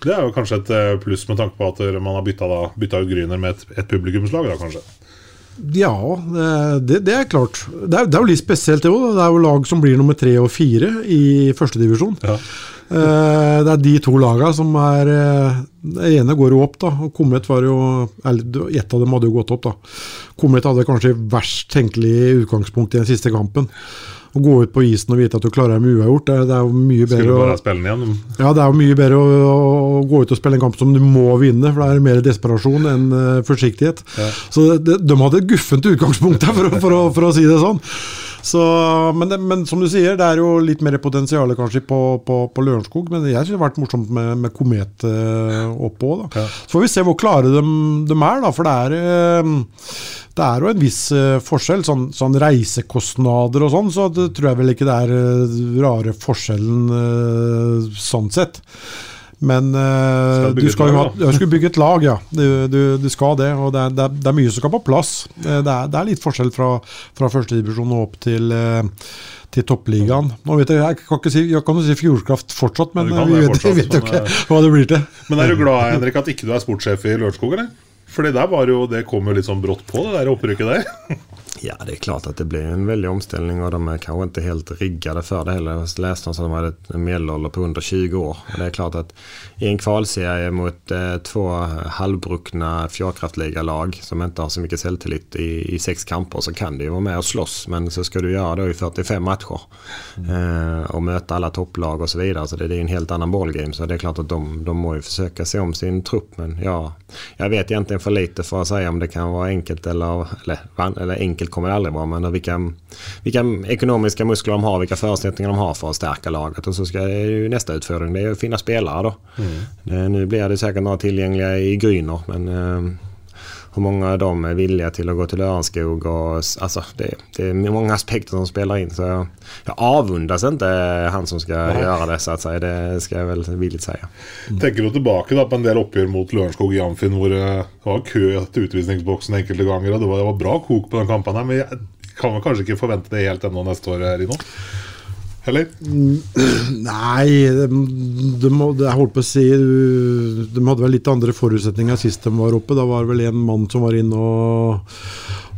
Det er jo kanskje et pluss med tanke på at man har bytta, bytta ut Gryner med et, et publikumslag, da kanskje. Ja, det, det er klart. Det er, det er jo litt spesielt, det òg. Det er jo lag som blir nummer tre og fire i førstedivisjon. Ja. Eh, det er de to lagene som er eh, Det ene går jo opp, da. og Komet var jo Eller ett av dem hadde jo gått opp, da. Komet hadde kanskje verst tenkelig utgangspunkt i den siste kampen. Å gå ut på isen og vite at du klarer deg med uavgjort, det, det er jo mye Skulle bedre å bare spille den igjen. ja, det er jo mye bedre å, å gå ut og spille en kamp som du må vinne, for det er mer desperasjon enn eh, forsiktighet. Så det, de hadde et guffent utgangspunkt der, for, å- for, for å si det sånn. Så, men, det, men som du sier, det er jo litt mer potensial kanskje på, på, på Lørenskog. Men jeg syns det har vært morsomt med, med Komet uh, oppå. Da. Så får vi se hvor klare de, de er, da. For det er, eh, det er jo en viss eh, forskjell. Sånn, sånn reisekostnader og sånn, så det tror jeg vel ikke det er eh, rare forskjellen eh, sånn sett. Men eh, Skal du skal jo ha skulle bygge et lag, ja. Du, du, du skal det. Og det er, det, er, det er mye som skal på plass. Eh, Det er, det er litt forskjell fra, fra førstedivisjon og opp til, eh, til toppligaen. Nå vet jeg, jeg kan ikke si, jeg kan si Fjordkraft fortsatt, men vi vet, fortsatt, vet jo ikke hva det blir til. Men er du glad Henrik, at ikke du er sportssjef i Lørenskog, eller? Fordi der var jo, Det kom jo litt sånn brått på, det der opprykket der. Ja, det är klart att det blir en väldig omställning och de är kanske inte helt riggade för det heller. Jag läste någonstans att de hade en medelålder på under 20 år. Och det är klart att i en kvalserie mot eh, två halvbruckna fjärrkraftligalag som inte har så mycket självtillit i, i sex kamper så kan det ju vara med och slåss. Men så ska du göra det i 45 matcher eh, och möta alla topplag och så vidare. Så det, det är en helt annan ballgame. Så det är klart att de, de må ju försöka se om sin trupp. Men ja, jag vet egentligen för lite för att säga om det kan vara enkelt eller, eller, eller enkelt kommer det aldrig vara. Men vilka, vilka ekonomiska muskler de har, vilka förutsättningar de har för att stärka laget. Och så ska ju nästa utfordring det är att finna spelare då. Mm. Nu blir det säkert några tillgängliga i Gryner. Men eh, hur många av dem är villiga till att gå till Lörenskog. Och, alltså, det, det är många aspekter som spelar in. Så jag, jag avundas inte han som skal Nei. gjøre det så att säga. Det skal jeg vel villigt säga. Tenker du tilbake da på en del oppgjør mot Lørenskog i Amfin hvor eh, det var kø til utvisningsboksen enkelte ganger, det var, det var bra kok på den kampen her, men jeg kan vel kanskje ikke forvente det helt ennå neste år, Rino? Eller? Nei, de, de, jeg holdt på å si De hadde vel litt andre forutsetninger sist de var oppe. Da var det vel en mann som var inne og,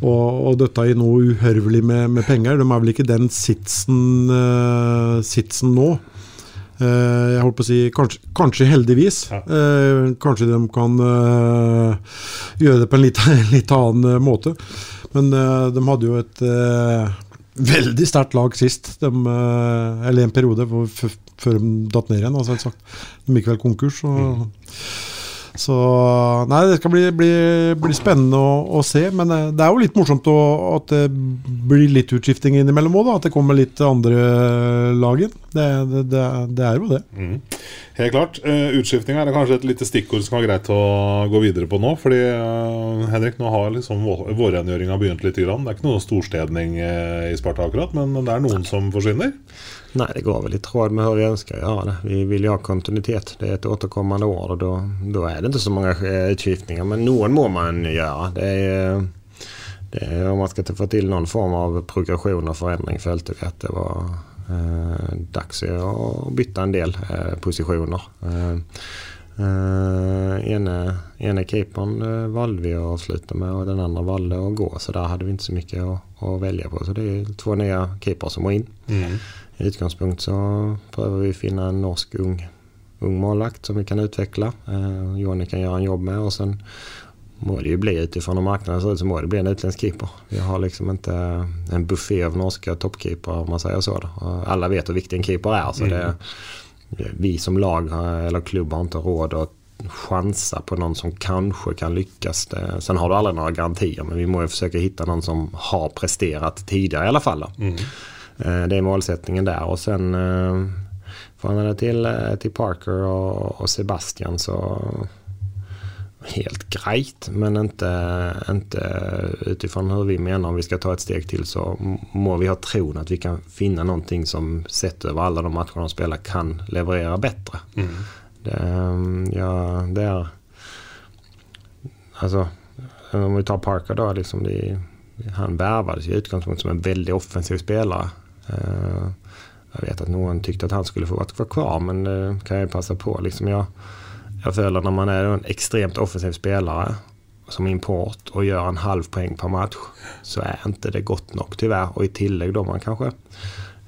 og, og døtta i noe uhørvelig med, med penger. De er vel ikke den sitsen, uh, sitsen nå. Uh, jeg holdt på å si kanskje, kanskje heldigvis. Eh, kanskje de kan gjøre det på en litt, litt annen måte. Men de hadde jo et veldig sterkt lag sist. De, eh, eller en periode før de datt ned igjen. Altså. De gikk vel konkurs. Og, Så Nei, det skal bli, bli, bli spennende å, å se. Men eh, det er jo litt morsomt å, at det blir litt utskifting innimellom òg. At det kommer litt andre lag inn. Det, det, det, det er jo det. Mm. Helt klart. Uh, Utskiftning er kanskje et lite stikkord som er greit å gå videre på nå. Fordi eh, Henrik, nå har liksom vå- vårrengjøringa begynt litt. Grann. Det er ikke noe storstedning eh, i Sparta akkurat, men det er noen som forsvinner. Nej, det går väl i tråd med hur vi önskar göra det. Vi vill ju ha kontinuitet. Det är ett återkommande år då, då är det inte så många eh, utskiftningar. Men någon må man göra. Det är, det är, om man ska få till någon form av progression och förändring följde vi att det var eh, dags att byta en del eh, positioner. Eh, eh, ene, ene keepern eh, valde vi att avsluta med och den andra valde att gå. Så där hade vi inte så mycket att, att välja på. Så det är två nya keepers som var in. Mm. I utgangspunkt så prøver vi å finne en norsk ung, ung målvakt som vi kan utvikle. Eh, Johnny kan gjøre en jobb med og sen må det ju bli utifrån hur marknaden ser ut så må det bli en utländsk keeper. Vi har liksom inte en buffé av norska toppkeepere om man säger så. Alla vet hur viktig en keeper är. Så det, vi som lag eller klubb har inte råd att chansa på någon som kanske kan. Det, sen har du aldrig några garantier men vi må ju försöka hitta någon som har presterat tidigare i alla fall. Då. Eh, Det er målsettingen der. Og sen får han till, til till Parker och, och Sebastian så helt greit, men inte, inte utifrån hur vi menar om vi ska ta ett steg till så må vi ha tron att vi kan finna någonting som sett över alla de matcher de spelar kan leverera bättre. Det, eh, ja, det är alltså om vi tar Parker då liksom det, han värvades i utgångspunkt som en väldigt offensiv spelare. Eh, jag vet att någon tyckte att han skulle få vara kvar men det kan jag ju passa på. Liksom jag, jag följer när man är en extremt offensiv spelare som import och gör en halv poäng per match så är inte det gott nog tyvärr. Och i tillägg då man kanske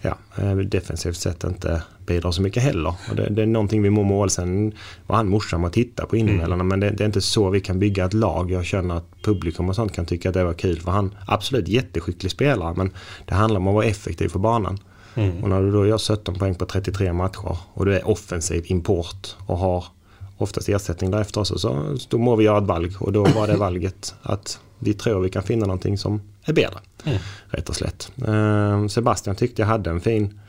ja, eh, defensivt sett inte bidrar så mycket heller. Och det, det är någonting vi må mål. Sen var han morsom att titta på inemellan. Men det, det är inte så vi kan bygga ett lag. Jag känner att publikum och sånt kan tycka att det var kul. För han absolut jätteskicklig spelare. Men det handlar om att vara effektiv på banan. Mm. Och när du då gör 17 poäng på 33 matcher och du är offensiv import och har oftast ersättning därefter också, så då må vi göra ett valg. Och då var det valget att vi tror vi kan finna någonting som är bedre, Mm. rett og slett. Eh, Sebastian tyckte jag hade en fin,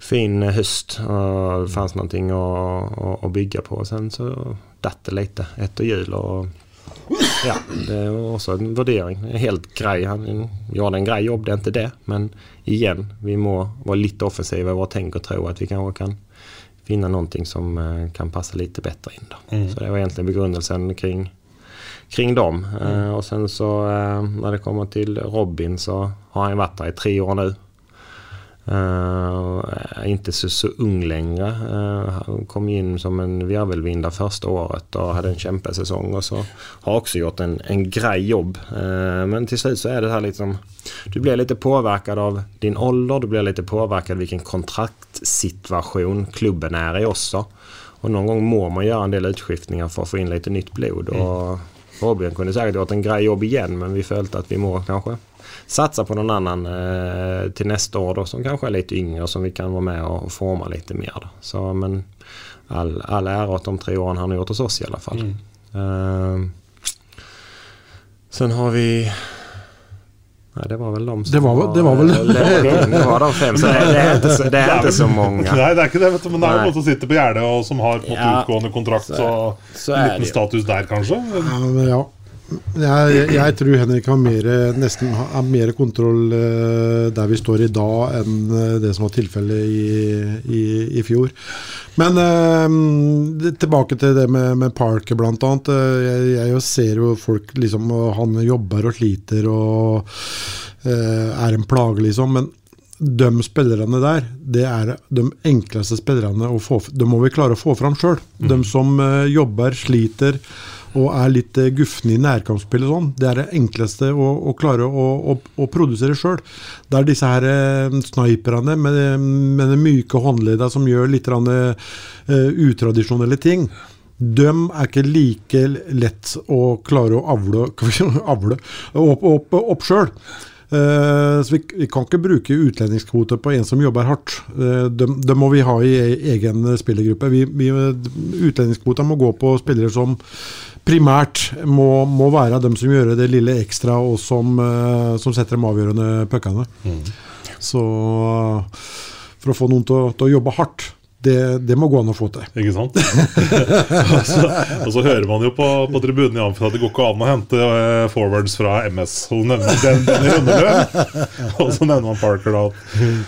fin höst. Och det fanns någonting att, att, bygga på. Sen så datt det lite etter jul. Och, ja, det var også en vurdering. Helt grei. Han gjorde en grei jobb, det er ikke det. Men igjen, vi må være litt offensive i vårt og och tro at vi kanskje kan finne noe som eh, kan passe litt bättre in. Då. Mm. Så det var egentlig begrundelsen kring, kring dem. Eh, och sen så eh, när det kommer till Robin så har han varit där i tre år nu. Uh, inte så, så ung längre. Uh, han kom in som en virvelvind första året och hade en kämpesäsong och så har också gjort en, en grej jobb. Uh, men till slut så är det här liksom du blir lite påverkad av din ålder, du blir lite påverkad vilken kontraktsituation klubben är i också. Och någon gång må man göra en del utskiftningar för att få in lite nytt blod. Mm. Och Robin kunde säkert gjort en grej jobb igen men vi följde att vi må kanske satsa på någon annan eh, till nästa år då som kanske är lite yngre som vi kan vara med och forma lite mer. Då. Så men all, all ära åt de tre åren han har gjort hos oss i alla fall. Mm. Eh, sen har vi Nej, det var väl de som det var, var, det var väl det var de fem. Så det, det är, inte så, det är inte så många. Nej, det er ikke det. vet du, Men det er jo noen som sitter på gjerdet og som har fått ja, utgående kontrakt. Så, så, så en liten status der, kanskje. Ja, men ja. Jeg, jeg, tror Henrik har mer, nesten har mer kontroll uh, der vi står i dag, enn uh, det som var tilfellet i, i, i, fjor. Men uh, tilbake til det med, med Parker, blant annet. Jeg, jeg, ser jo folk liksom Han jobber og sliter og er en plage, liksom. Men de spillerne der, det er de enkleste spillerne å få De må vi klare å få fram sjøl. Mm. De som jobber, sliter og er litt uh, gufne i nærkampsspill og sånn. Det er det enkleste å, å klare å, å, å produsere sjøl. Det er disse her uh, sniperne med, med det myke håndleddet som gjør litt uh, utradisjonelle ting. De er ikke like lett å klare å avle, avle opp, opp, opp sjøl. Uh, så vi, vi, kan ikke bruke utlendingskvote på en som jobber hardt. Uh, det, det, må vi ha i egen spillergruppe. Vi, utlendingskvota må gå på spillere som primært må, må, være dem som gjør det lille ekstra, og som, uh, som setter de avgjørende puckene. Mm. Så for å få noen til å jobbe hardt det, det, må gå an å få til. Ikke sant? og, så, og, så, hører man jo på, på tribunen i Amfi at det går ikke an å hente uh, forwards fra MS. Og nevner den, den og så nevner man Parker. Da.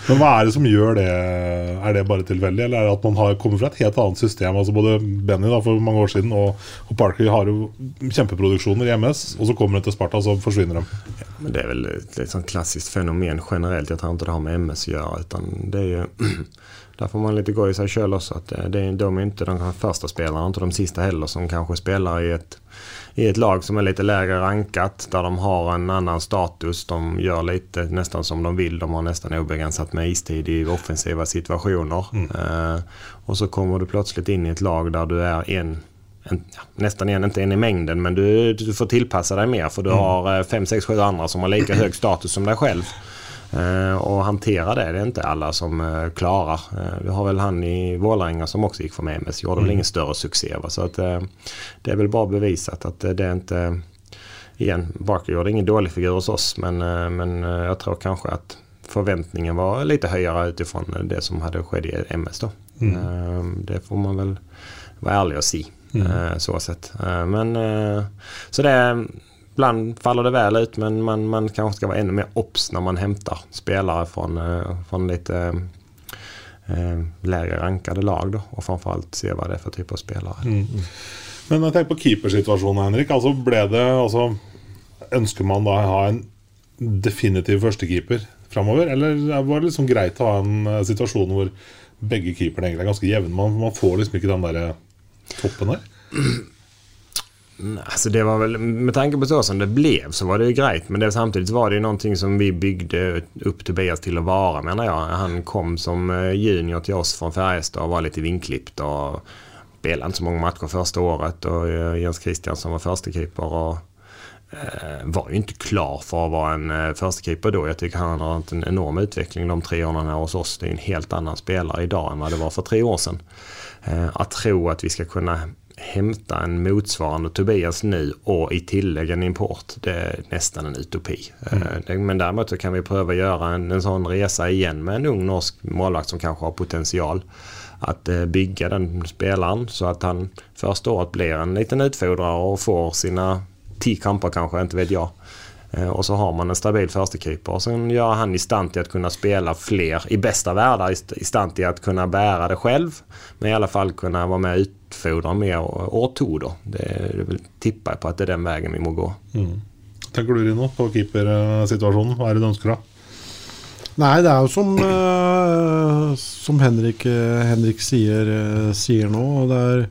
Men hva er det som gjør det? Er det bare tilfeldig, eller er det at man har kommet fra et helt annet system? Altså Både Benny da, for mange år siden og, og Parker har jo kjempeproduksjoner i MS, og så kommer de til Sparta, så forsvinner de. Men Det er vel et litt sånn klassisk fenomen generelt. Jeg tror ikke det har med MS å gjøre. Utan det er jo Där får man lite gå i sig själv också. Att eh, det, de är inte de första spelarna, inte de sista heller, som kanske spelar i ett, i ett lag som är lite lägre rankat. Där de har en annan status. De gör lite nästan som de vill. De har nästan obegränsat med istid i offensiva situationer. Mm. Uh, och så kommer du plötsligt in i ett lag där du är en nästan igen inte en i mängden, men du, du får tillpassa dig mer för du mm. har 5, 6, 7 andra som har lika hög status som dig själv. Eh, och hantera det, det är inte alla som eh, klarar. Eh, vi har väl han i Vålerenga som också gick för med MS, gjorde mm. väl ingen större succé. Va? Så att, det är väl bara bevisat att det är inte... Igen, Barker gjorde ingen dålig figur hos oss men, men jag tror kanske att förväntningen var lite högre utifrån det som hade skett i MS då. Mm. Det får man väl vara ärlig och si. Mm. Så sett. Men så det ibland faller det väl ut men man, man kanske ska vara ännu mer obs när man hämtar spelare från, eh, från lite eh, lägre rankade lag då, och framförallt se vad det är för typ av spelare. Mm. Men jeg tenker på keepersituasjonen, Henrik. Altså ble det, altså, ønsker man da å ha en definitiv førstekeeper framover? Eller var det liksom greit å ha en eh, situasjon hvor begge keeperne egentlig er ganske jevne? Man, man får liksom ikke den der toppen der? Alltså det var väl, med tanke på så som det blev så var det ju grejt. Men det, samtidigt var det ju någonting som vi byggde upp Tobias till att vara menar jag. Han kom som eh, junior till oss från Färjestad och var lite vinklippt och spelade inte så många matcher första året. Och eh, Jens Kristiansen var førstekeeper og och eh, var ju inte klar för att vara en førstekeeper jeg då. Jag tycker han har haft en enorm utveckling de tre åren hos oss. Det är en helt annan spelare idag än vad det var för tre år sedan. Eh, att tro att vi ska kunna hämta en motsvarande Tobias nu och i tillägg en import. Det är nästan en utopi. Mm. Men däremot så kan vi pröva göra en, en sån resa igen med en ung norsk målvakt som kanske har potential. Att eh, bygga den spelaren så att han första året blir en liten utfodrare och får sina tio kamper kanske, inte vet jag. Eh, och så har man en stabil förstekeeper. som sen gör han i stand till att kunna spela fler, i bästa världar, i stand till att kunna bära det själv. Men i alla fall kunna vara med och utfodra mer år to då. Det, det tippar jag på att det är den vägen vi må gå. Mm. Tenker du Rino, på keepersituasjonen? Hva er det du ønsker deg? Nei, det er jo som, eh, som Henrik, eh, Henrik sier, sier nå. og det er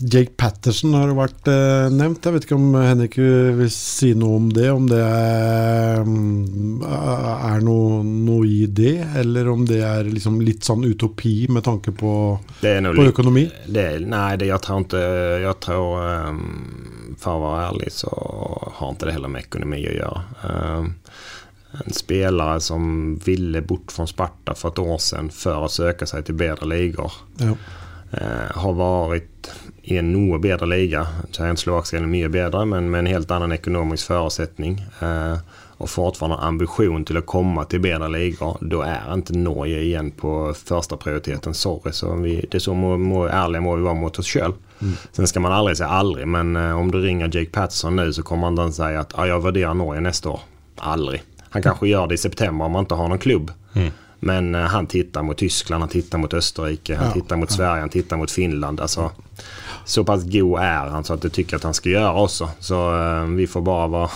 Jake Patterson har vært eh, nevnt. Jeg vet ikke om Henrik vil si noe om det. Om det er, mm, er noe, noe i det, eller om det er liksom litt sånn utopi med tanke på, på økonomi. Det, nei, det, jeg tror ikke jeg tror, um, For å være ærlig så har ikke det heller med økonomi å gjøre. Um, en spelare som ville bort fra Sparta for et år siden for å søke seg til bedre liger, Ja. eh, har varit i en noe bedre liga. Slovakisk er mye bedre, men med en helt annen økonomisk forutsetning. og og fortfarande ambisjon til å komme til bedre ligaer. Da er ikke Norge igjen på førsteprioriteten. Sorry. Så vi, det så må, må, ærlige må vi være mot oss sjøl. Sen skal man aldri si aldri, men eh, om du ringer Jake Patterson nå, så kommer han å si at ah, jeg vurderer Norge neste år. Aldri. Han kanskje gjør det i september om han ikke har noen klubb. Men eh, han tittar mot Tyskland, han tittar mot Österrike, han Ja. tittar mot Sverige, han tittar mot Finland. Alltså, så pass god är han så att det tycker att han ska göra också. Så eh, vi får bara vara,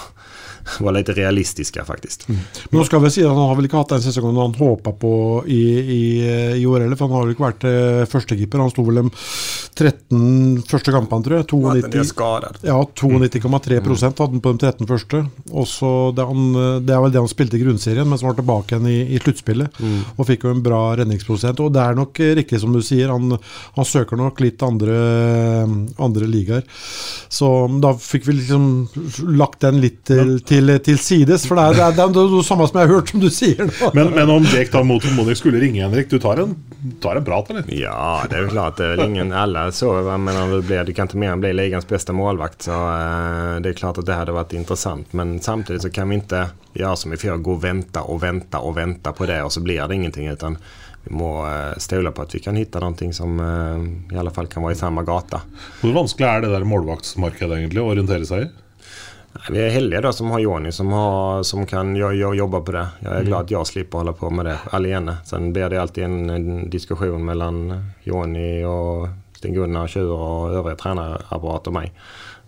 vara lite realistiska faktiskt. Men vi si at han har vel ikke hatt den sesongen han håpa på i, i, i år heller, for han har vel ikke vært eh, førstekeeper. Han sto vel de 13 første kampene, tror jeg. Att han 92, skadad. ja, 92,3 prosent hadde han på de 13 første. Og så det, han, det er vel det han spilte i grunnserien, men som var tilbake igjen i, i sluttspillet. Og fikk jo en bra redningsprosent. Og det er nok eh, riktig som du sier, han, han søker nok litt andre, andre ligaer. Så da fikk vi liksom lagt den litt til, til, til sides, for det er, det er, det er samme som jeg har hørt, som du sier nå. Men, men om Jake da mot formodning skulle ringe Henrik, du tar en, tar en prat, eller? Ja, det er jo klart. Det er vel ingen, alle så. Men du, blir, du kan ikke mer enn bli ligaens beste målvakt. Så eh, det er klart at det hadde vært interessant. Men samtidig så kan vi ikke gjøre som i fjor, Gå og vente og vente og vente på det og så blir det ingenting. Utan vi må stole på at vi kan finne noe som eh, i alle fall kan være i samme gata. Hvor vanskelig er det der målvaktsmarkedet egentlig å orientere seg i? Nej, Vi är heldiga då som har Joni som, har, som kan jo, jo, jobba på det. Jag är glad att jag slipper hålla på med det alene. Sen blir det alltid en, en diskussion mellan Joni och Sten-Gunnar Tjur och övriga tränarapparat och mig.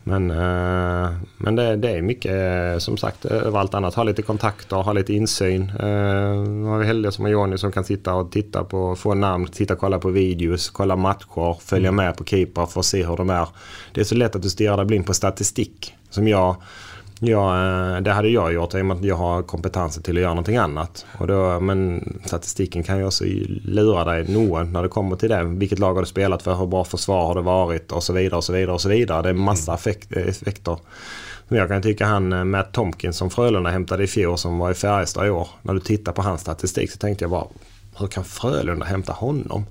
Men, eh, men det, det är mycket, eh, som sagt, överallt annat. Ha lite kontakter, ha lite insyn. Eh, har vi heldiga som har Joni som kan sitta och titta på, få namn, sitta och kolla på videos, kolla matcher, följa med på keeper för att se hur de är. Det är så lätt att du stirrar dig blind på statistik. Som jag, jag, eh, det hade jag gjort i och med att jag har kompetenser till att göra någonting annat. Och då, men statistiken kan ju också lura dig noe när det kommer till det. Vilket lag har du spelat för? Hur bra försvar har det varit? Och så vidare och så vidare och så vidare. Det är massa effekt, effekter. Men jag kan tycka han eh, Matt Tomkins som Frölunda hämtade i fjol som var i Färjestad i år. När du tittar på hans statistik så tänkte jag bara hur kan Frölunda hämta honom?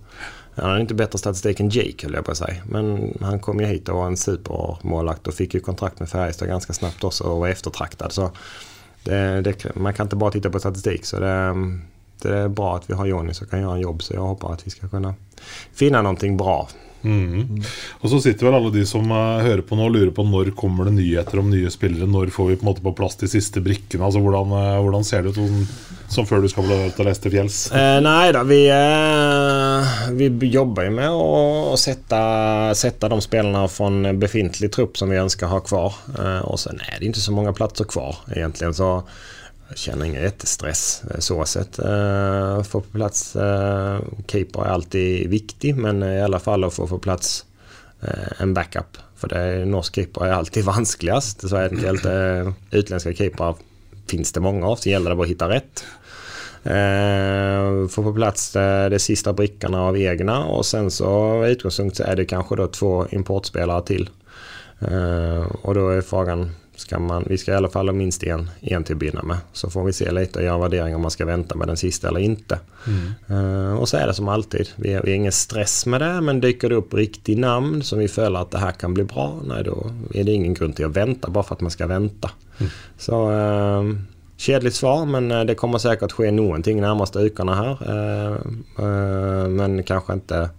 Han hade inte bättre statistik än Jake höll jag på att säga. Men han kom ju hit och var en supermålvakt och fick ju kontrakt med Färjestad ganska snabbt också och var eftertraktad. Så det, det, man kan inte bara titta på statistik. Så det, det är bra att vi har Jonny som kan göra en jobb. Så jag hoppas att vi ska kunna finna någonting bra. Mhm. Og så sitter vel alle de som uh, hører på nå og lurer på når kommer det nyheter om nye spillere. Når får vi på en måte på plass de siste brikkene? Altså Hvordan, uh, hvordan ser det ut sånn, som før du skal til å til fjells? Eh, nei da, vi, eh, vi jobber jo med å, å sette, sette, de spillerne fra en befintlig trupp som vi ønsker å ha kvar. Eh, og så är det ikke så mange plasser kvar egentligen. Så känner ingen jättestress eh, så sett. Eh, få på plats eh, keeper är alltid viktig men i alla fall att få på plats eh, en backup. För det norsk keeper är alltid vanskligast. Så enkelt. Eh, utländska keeprar finns det många av. Så gäller det bara att hitta rätt. Eh, få på plats eh, de sista brickorna av egna och sen så utgångspunkt så är det kanske då två importspelare till. Eh, och då är frågan, ska man, vi skal i alla fall ha minst en, en till att med. Så får vi se lite och göra värdering om man ska vänta med den sista eller inte. Uh, och så är det som alltid. Vi har, ingen stress med det men dyker det upp riktig namn som vi följer att det här kan bli bra. Nej då är det ingen grund till att vänta bara för att man ska vänta. Så uh, Kjedelig svar men eh, det kommer säkert ske någonting närmaste veckorna här. Eh, eh, Men kanske inte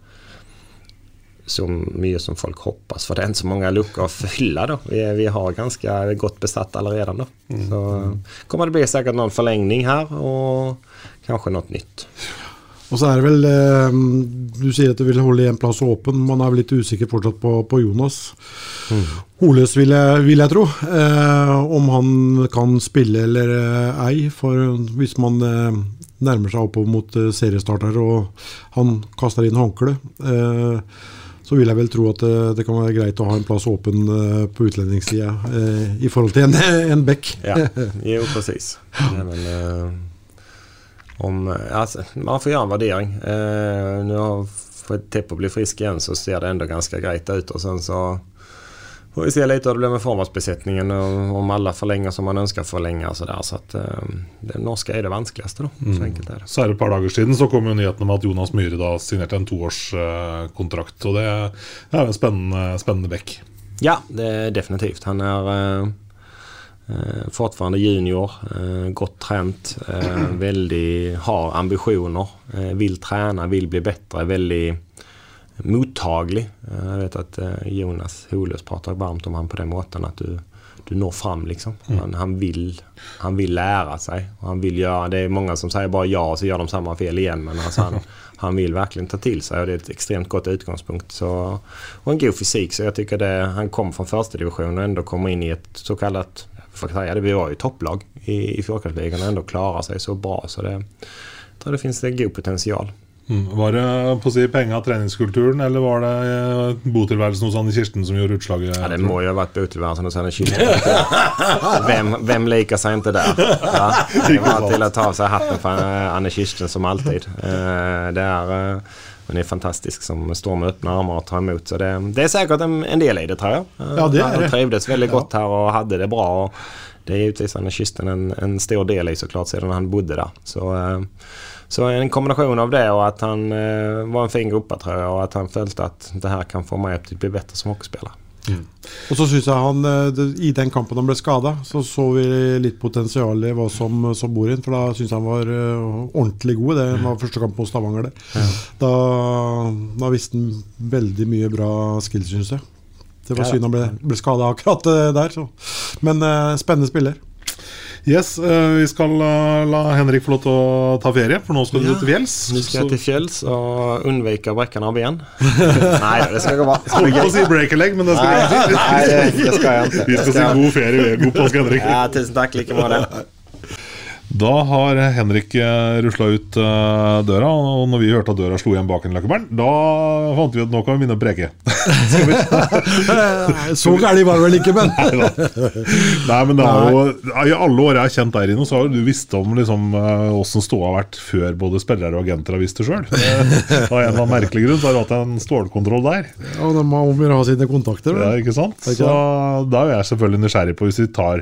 så mye som folk hoppas For det er ikke så mange luckor å fylle. Da. Vi, vi har ganske godt besatt allerede. Da. Så eh, kommer det bli sikkert noen forlengning her, og kanskje noe nytt. Og så er det vel eh, Du sier at du vil holde en plass åpen. Man er vel litt usikker fortsatt på, på Jonas. Mm. Holes vil jeg, vil jeg tro. Eh, om han kan spille eller eh, ei. For hvis man eh, nærmer seg oppover mot eh, seriestarter og han kaster inn håndkle, eh, så vil jeg vel tro at det, kan være greit å ha en plass åpen eh, på utlendingssida eh, i forhold til en, en bekk. Ja, jo väl, eh, om, alltså, man får gjøre en vurdering. Eh, nu har fått Teppo bli frisk igjen, så ser det enda ganske greit ut og sen så får vi se lite hur det blir med formålsbesättningen och om alla förlänger som man önskar förlänga och sådär. Så att eh, det norska är det vanskeligste då. Så enkelt är det. Så er det et par dager siden så kom jo nyheten om at Jonas Myhre da signerte en toårskontrakt. Og det er en spennende, spennende bekk. Ja, det är definitivt. Han är eh, eh, fortfarande junior, eh, gott trent, eh, väldigt, har ambitioner, eh, vill träna, vill bli bättre, väldigt mottaglig. Jeg vet att eh, Jonas Holøs prater varmt om han på den måten at du, du når fram liksom. Han, han, vil, han vil, lære seg. Och han vil gjøre, det er mange som sier bare ja og så gjør de samme fel igjen. Men altså han, han vil virkelig ta til seg, og det er et extremt godt utgangspunkt. Så, og en god fysik. Så jeg syns det, han kom fra førstedivisjon division enda ändå kommer inn i et så kallat, för att säga det, vi var jo topplag i, i Fjordkraftligaen og enda klarer seg så bra. Så det, jeg tror det finnes det god potential. Mm. Var det på å si penga, treningskulturen, eller var det eh, botilværelsen hos Anne Kirsten som gjorde utslaget? Ja, det må jo ha vært botilværelsen hos Anne Kirsten. Hvem, hvem liker seg ikke der? Ja, det var til å ta av seg hatten för eh, Anne Kirsten som alltid. Eh, Det er, hun er fantastisk som står med åpne armer og tar imot. Så det, det er sikkert en, en del i det tror jag. Eh, Ja, det er Han Hun trivdes veldig godt her og hadde det bra. og det er givetvis Anne Kirsten en, en stor del i så klart, siden han bodde der. Så, så en kombination av det och att han eh, var en fin gruppa tror jag och att han følte att det här kan få meg til å bli bedre som hockeyspelare. Og så synes jeg han eh, I den kampen han ble skada, så så vi litt potensial i hva som, som bor inn. For da syns jeg han var eh, ordentlig god. Det var første kamp mot Stavanger. det. Da, da visste han veldig mye bra skills, syns jeg. Det var Ja, ja. synd han ble, ble skada akkurat eh, der. Så. Men eh, spennende spiller. Yes, eh, vi skal eh, la Henrik få lov til å ta ferie, for nå skal du Ja, til fjells. Nå skal jeg til fjells og unnvike undvika bräckan av ben. nei, det skal gå bra. Holdt på å si break-a-leg, men det skal vi ikke si. nej, det, det ska jag. Vi skal si god ferie. God påske, Henrik. Ja, tusen takk. Like måte. Da har Henrik rusla ut eh, døra, og når vi hørte at døra slo igjen bak en løkkebern, da fant vi at nå kan vi begynne å preke. Så gærent var det vel ikke, men Nei, men det er jo I alle år jeg har kjent deg, Rino, så har du visst om liksom åssen ståa har vært før både spillere og agenter har visst det sjøl. Av en eller annen merkelig grunn så har du hatt en stålkontroll der. Ja, de må å ha sine kontakter. Ja, ikke sant? Ikke Så da er jeg selvfølgelig nysgjerrig på hvis vi tar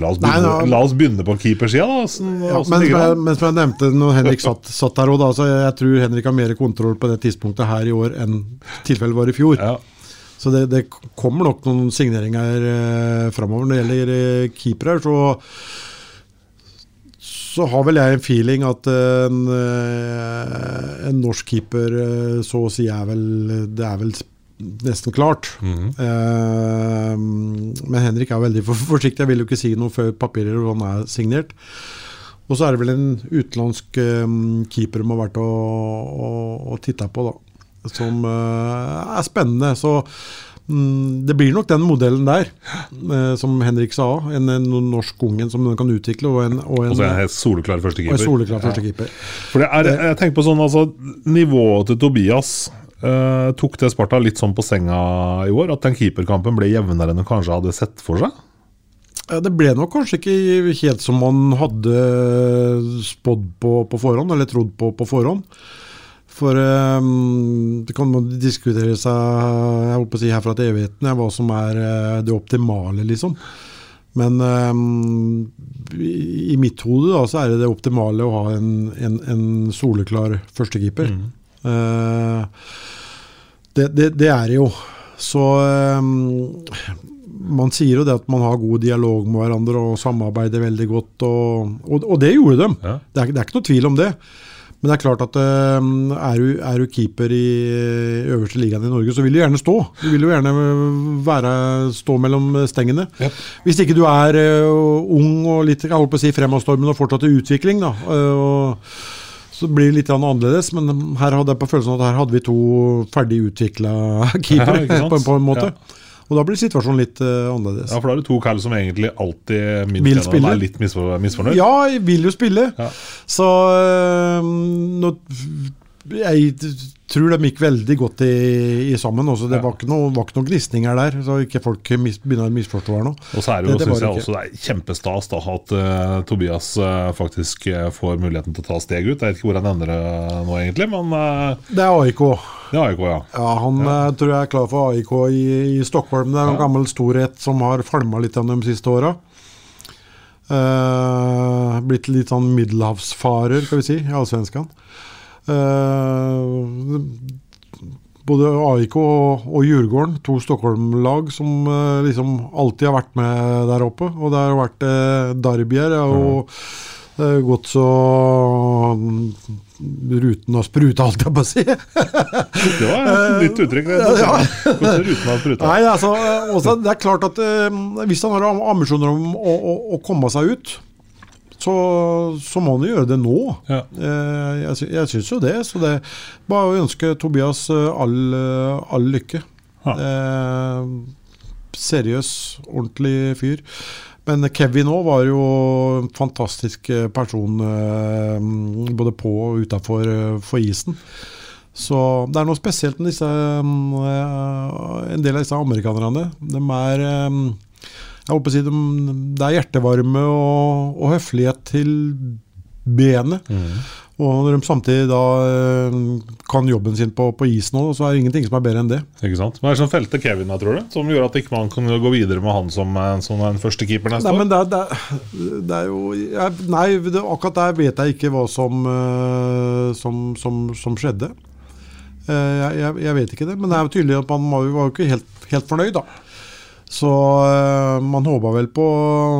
La oss begynne, Nei, nå- la oss begynne på keepersida, da. Åssen Ja, men, jeg, men som jeg nevnte når Henrik satt, satt der, òg, da, så jeg tror Henrik har mer kontroll på det tidspunktet her i år enn tilfellet var i fjor. Ja. Så det, det kommer nok noen signeringer eh, framover. Når det gjelder eh, keepere, så så har vel jeg en feeling at en, eh, en norsk keeper eh, så å si er vel Det er vel nesten klart. Eh, men Henrik er veldig for, forsiktig. Jeg vil jo ikke si noe før papirer og han er signert. Og så er det vel en utenlandsk eh, keeper de har vært og, og, og titta på, da. Som uh, er spennende. Så um, det blir nok den modellen der, uh, som Henrik sa. En, en norsk ungen som den kan utvikle, og en, og en, helt soleklar førstekeeper. soleklar førstekeeper. For det er, jeg tenker på sånn, altså Nivået til Tobias eh, tok det Sparta litt sånn på senga i år? At den keeperkampen ble jevnere enn hun kanskje hadde sett for seg? Det ble nok kanskje ikke helt som man hadde spådd på på forhånd, eller trodd på på forhånd. For um, det kan man diskutere seg jeg håper å si herfra til evigheten, hva som er eh, det optimale, liksom. Men um, i, mitt hode da, så er det det optimale å ha en, en, en soleklar førstekeeper. Eh, det, det, det er det jo. Så um, man sier jo det at man har god dialog med hverandre og samarbeider veldig godt, og, og, og det gjorde de. Ja. Det, er, det er ikke noe tvil om det. Men det er klart at um, er, du, er du keeper i øverste ligaen i Norge, så vil du gjerne stå. Du vil jo gjerne være, stå mellom stengene. Hvis ikke du er ung og litt jeg holdt på å si fremadstormende og fortsatt i utvikling, da. og, Så det blir litt annerledes, men her hadde jeg på følelsen at her hadde vi to ferdig utvikla keepere, Ja, på, på en måte. Ja. Og da blir situasjonen litt uh, annerledes. Ja, for da er det to kall som egentlig alltid Vil spille. er litt misfor misfornøyd. Ja, jeg vil jo spille. Ja. Så øh, nå, Jeg tror de gikk veldig godt i, i sammen. Også. Det Ja. var ikke noe- noen gnisninger der, så ikke folk mis, begynner å misforstå her nå. Og så er det jo, det jeg også det er kjempestas da, at uh, Tobias uh, faktisk uh, får muligheten til å ta steg ut. Jeg vet ikke hvor han ender nå, egentlig, men Det er AIK. det er AIK, ja. Ja, Han eh, tror jeg er klar for AIK i, i Stockholm. Det er en Ja. gammel storhet som har falma litt gjennom de siste åra. Blitt litt sånn middelhavsfarer, skal vi si, i allsvenskan. Eh, både AIK og, og Djurgården, to Stockholm-lag som eh, liksom alltid har vært med der oppe. Og det har vært uh, derbyer og uh, gått så mm, Ruten har spruta, holdt jeg på å si. Det var et nytt uttrykk. det. Ja. Gått har spruta. Nei, altså, eh, også, det er klart at eh, hvis han har ambisjoner om å, å, å komme seg ut, så, så må han gjøre det nå. Ja. Eh, jeg, jeg syns jo det. Så det bare å ønske Tobias eh, all, eh, all lykke. Ja. Eh, seriøs, ordentlig fyr. Men Kevin òg var jo en fantastisk person både på og utafor for isen. Så det er noe spesielt med disse eh, En del av disse amerikanerne. De er Jeg håper å si de, Det er hjertevarme og, og høflighet til benet. Og når de samtidig da eh, kan jobben sin på, på isen òg, så er det ingenting som er bedre enn det. Ikke sant? Hva er det som felte Kevin, da, tror du? Som gjør at ikke man kan gå videre med han som, som den første keeper neste Nei, år? men det, er- det, er- det er jo jeg, Nei, det, akkurat der vet jeg ikke hva som, eh, som, som, som skjedde. Eh, Jeg, jeg, jeg vet ikke det, men det er jo tydelig at man var jo ikke helt, helt fornøyd, da. Så eh, man håpa vel på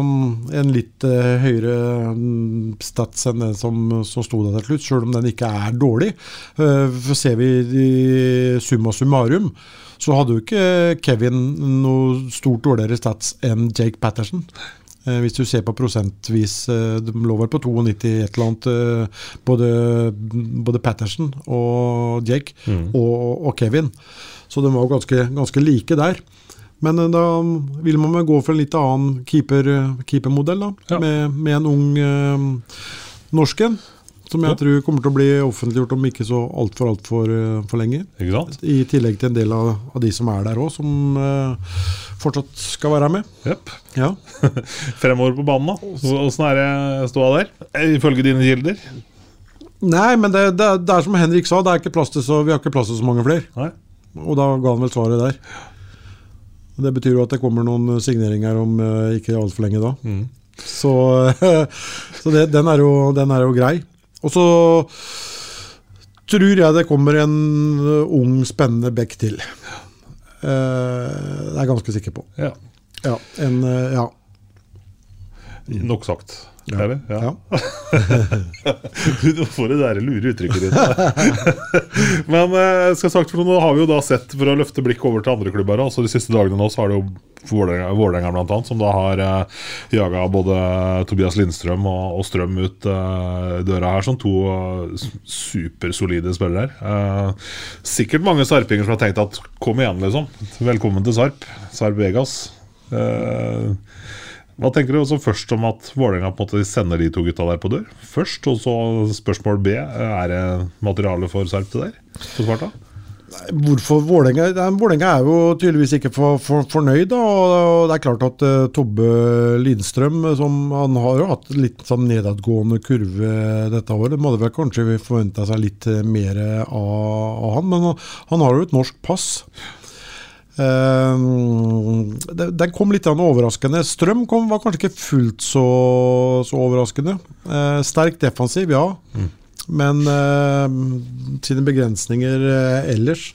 mm, en litt eh, høyere mm, stats enn den som, som sto der til slutt, sjøl om den ikke er dårlig. Eh, for ser vi i summa summarum, så hadde jo ikke Kevin noe stort dårligere stats enn Jake Patterson. Hvis du ser på prosentvis De lå vel på 92 et eller annet, både, både Patterson og Jake og, og Kevin. Så de var ganske, ganske like der. Men eh, da vil man gå for en litt annen keeper, keepermodell, da. Ja. Med, med en ung eh, norsk en. Som jeg Ja. tror kommer til å bli offentliggjort om ikke så altfor alt for, uh, for lenge. I tillegg til en del av, av de som er der òg, som eh, fortsatt skal være med. Yep. Ja. Fremover på banen, da. Åssen er det ståa der? Eh, Ifølge dine kilder? Nei, men det, det, det er som Henrik sa, det er ikke plass til så, vi har ikke plass til så mange flere. Og da ga han vel svaret der. Og Det betyr jo at det kommer noen signeringer om uh, ikke altfor lenge da. Så, så det, den, er jo, den er jo grei. Og så tror jeg det kommer en eh, ung, spennende bekk til. Uh, det er jeg ganske sikker på. Ja. Ja, en, uh, ja. Nok sagt. Ja. Eller? Ja. Ja. Du får det der lure uttrykket ditt. Men eh, skal sagt for nå har vi jo da sett, for å løfte blikket over til andre klubber altså De siste dagene nå så har det jo Vålerenga bl.a., som da har eh, jaga både Tobias Lindstrøm og, og Strøm ut eh, døra her som to eh, supersolide spillere. Eh, sikkert mange sarpinger som har tenkt at kom igjen, liksom. Velkommen til Sarp. Sarp Vegas. Eh, hva tenker du også først om at Vålerenga sender de to gutta der på dør? Først, og så spørsmål B. Er det materiale for Sarp det der? På Sparta? Hvorfor Vålerenga? Er jo tydeligvis ikke for, for, fornøyd. Da, og det er klart at uh, Tobbe Lindstrøm som, han har jo hatt litt sånn nedadgående kurve dette året. Man hadde vel kanskje forventa seg litt eh, mer av, av han, men han har jo et norsk pass. Det- den kom litt overraskende. Strøm kom, var kanskje ikke fullt så, så overraskende. Uh, sterk defensiv, ja. Men uh, sine begrensninger uh, ellers.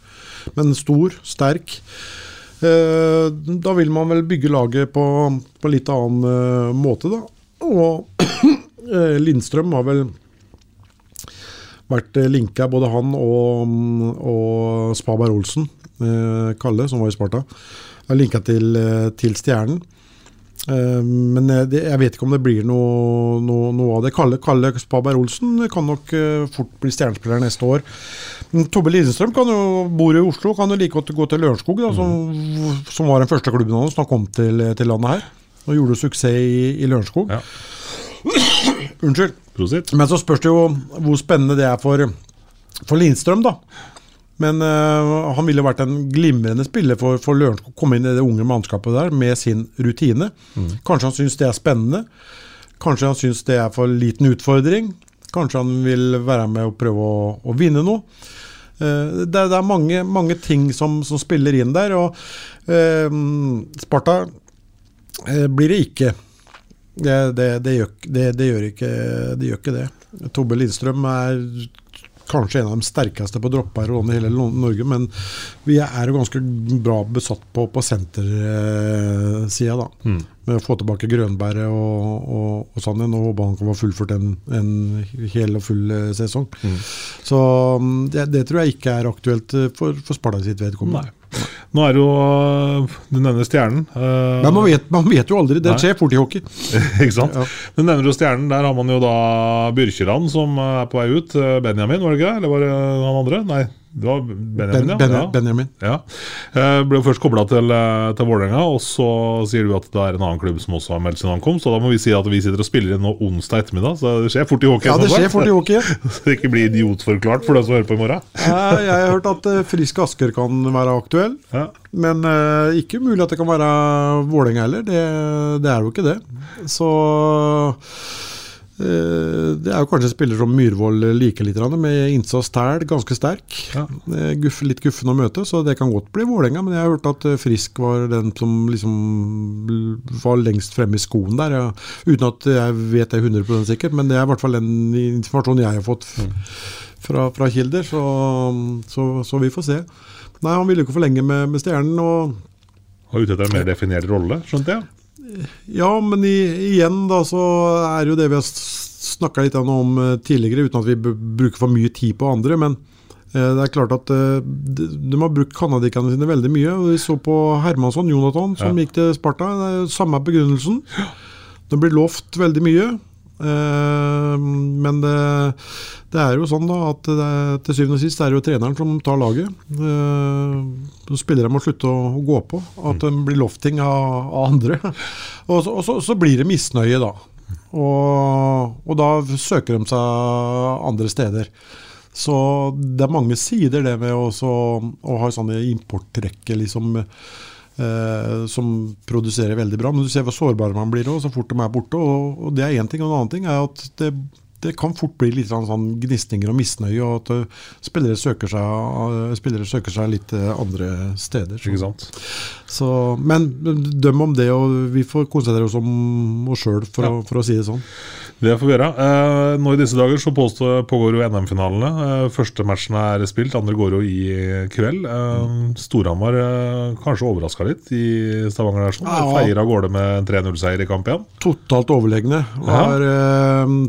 Men stor, sterk. Uh, da vil man vel bygge laget på, på litt annen måte, da. Og Lindstrøm har vel vært linka, både han og, og Spaberg Olsen, Kalle, som var i Sparta, Jeg linka til, eh, til Stjernen. Eh, Men jeg, vet ikke om det blir noe, noe, noe av det. Kalle, Kalle Spaberg Olsen kan nok eh, fort bli stjernespiller neste år. Tobbe Lidenstrøm kan jo, bor i Oslo, kan jo like godt gå til Lørenskog, da, som, som var den første klubben hans da han kom til, til landet her. Og gjorde suksess i, i Lørenskog. Ja. Unnskyld. Prosit. Men så spørs det jo hvor spennende det er for, for Lindstrøm, da. Men uh, han ville vært en glimrende spiller for, for Lørenskog. Komme inn i det unge mannskapet der med sin rutine. Kanskje han syns det er spennende. Kanskje han syns det er for liten utfordring. Kanskje han vil være med og prøve å, å vinne noe. Uh, det, det er mange, mange ting som, som spiller inn der. Og uh, Sparta blir det ikke. Det, det, det, gjør, det, det, gjør ikke, det gjør ikke det. Tobbe Lindstrøm er kanskje en av de sterkeste på dropper i hele Norge, men vi er jo ganske bra besatt på, på sentersida, da. Mm. Med å få tilbake Grønbæret og, og, og sånn igjen. Og håper han kan få fullført en, en hel og full sesong. sesong. Så mm, det, det tror jeg ikke er aktuelt eh, for, for Sparta sitt vedkommende. Nå er det jo øh, Du nevner Stjernen. øh, Men man vet, man vet jo aldri. Det Nei. skjer fort i hockey. ikke sant? Du nevner jo Stjernen. Der har man jo da Byrkjeland som er på vei ut. Benjamin, var det ikke det? Eller var det han andre? Nei, det var Benjamin, Ben, ben, ja. Benjamin. ja. Eh, Ble først kobla til, eh, til Vålerenga, og så sier du at det er en annen klubb som også har meldt sin ankomst. Og da må vi si at vi sitter og spiller inn nå onsdag ettermiddag, så det skjer fort i hockey. Ja, det skjer fort i hockey. Så det ikke blir idiotforklart for den som hører på i morgen. Jeg, har hørt at eh, Frisk Asker kan være aktuell. Ja. Men ikke umulig at det kan være Vålerenga heller. Det, det er jo ikke det. Så det er jo kanskje spiller som Myhrvold liker litt, med innsats tæl, ganske sterk. Ja. Eh, Guff, litt guffen å møte, så det kan godt bli Vålerenga. Men jeg har hørt at eh, Frisk var den som liksom var lengst fremme i skoen der. Ja. Uten at jeg vet det 100% sikkert, men det er i hvert fall den informasjonen jeg har fått fra, fra kilder. Så, så, så vi får se. Nei, han ville ikke forlenge med, med Stjernen. og Og ute etter en mer definert rolle, skjønte jeg. Ja, men i, igjen da så er det jo det vi har snakka litt om eh, tidligere, uten at vi bruker for mye tid på andre. Men eh, det er klart at eh, de, har brukt canadierne sine veldig mye. og Vi så på Hermansson, Jonathan, som Ja. gikk til Sparta. Det er jo samme begrunnelsen. Det blir lovt veldig mye. Men det, det er jo sånn da at det, til syvende og sist er det jo treneren som tar laget. Spillere må slutte å, å gå på. At det blir lovt ting av, av andre. Og, så, og så, så blir det misnøye, da. Og, og da søker de seg andre steder. Så det er mange sider det med å, å ha sånne importtrekker liksom, eh, som produserer veldig bra. Men du ser hvor sårbare man blir også, så fort de er borte. Og, og det er én ting. Og en annen ting er at det, det kan fort bli litt sånn, gnisninger og misnøye, og at eh, spillere, søker seg, eh, spillere søker seg litt eh, andre steder. Så. Ikke sant? Så, men døm om det, og vi får konsentrere oss om oss sjøl, for, å- for å si det sånn. Det får vi gjøre. Eh, nå i disse dager så påstår pågår jo NM-finalene. Eh, første matchen er spilt, andre går jo i kveld. Eh, Storhamar kanskje overraska litt i Stavanger der. sånn. Ja. Feier av gårde med 3-0-seier i kamp igjen. Totalt overlegne. Var,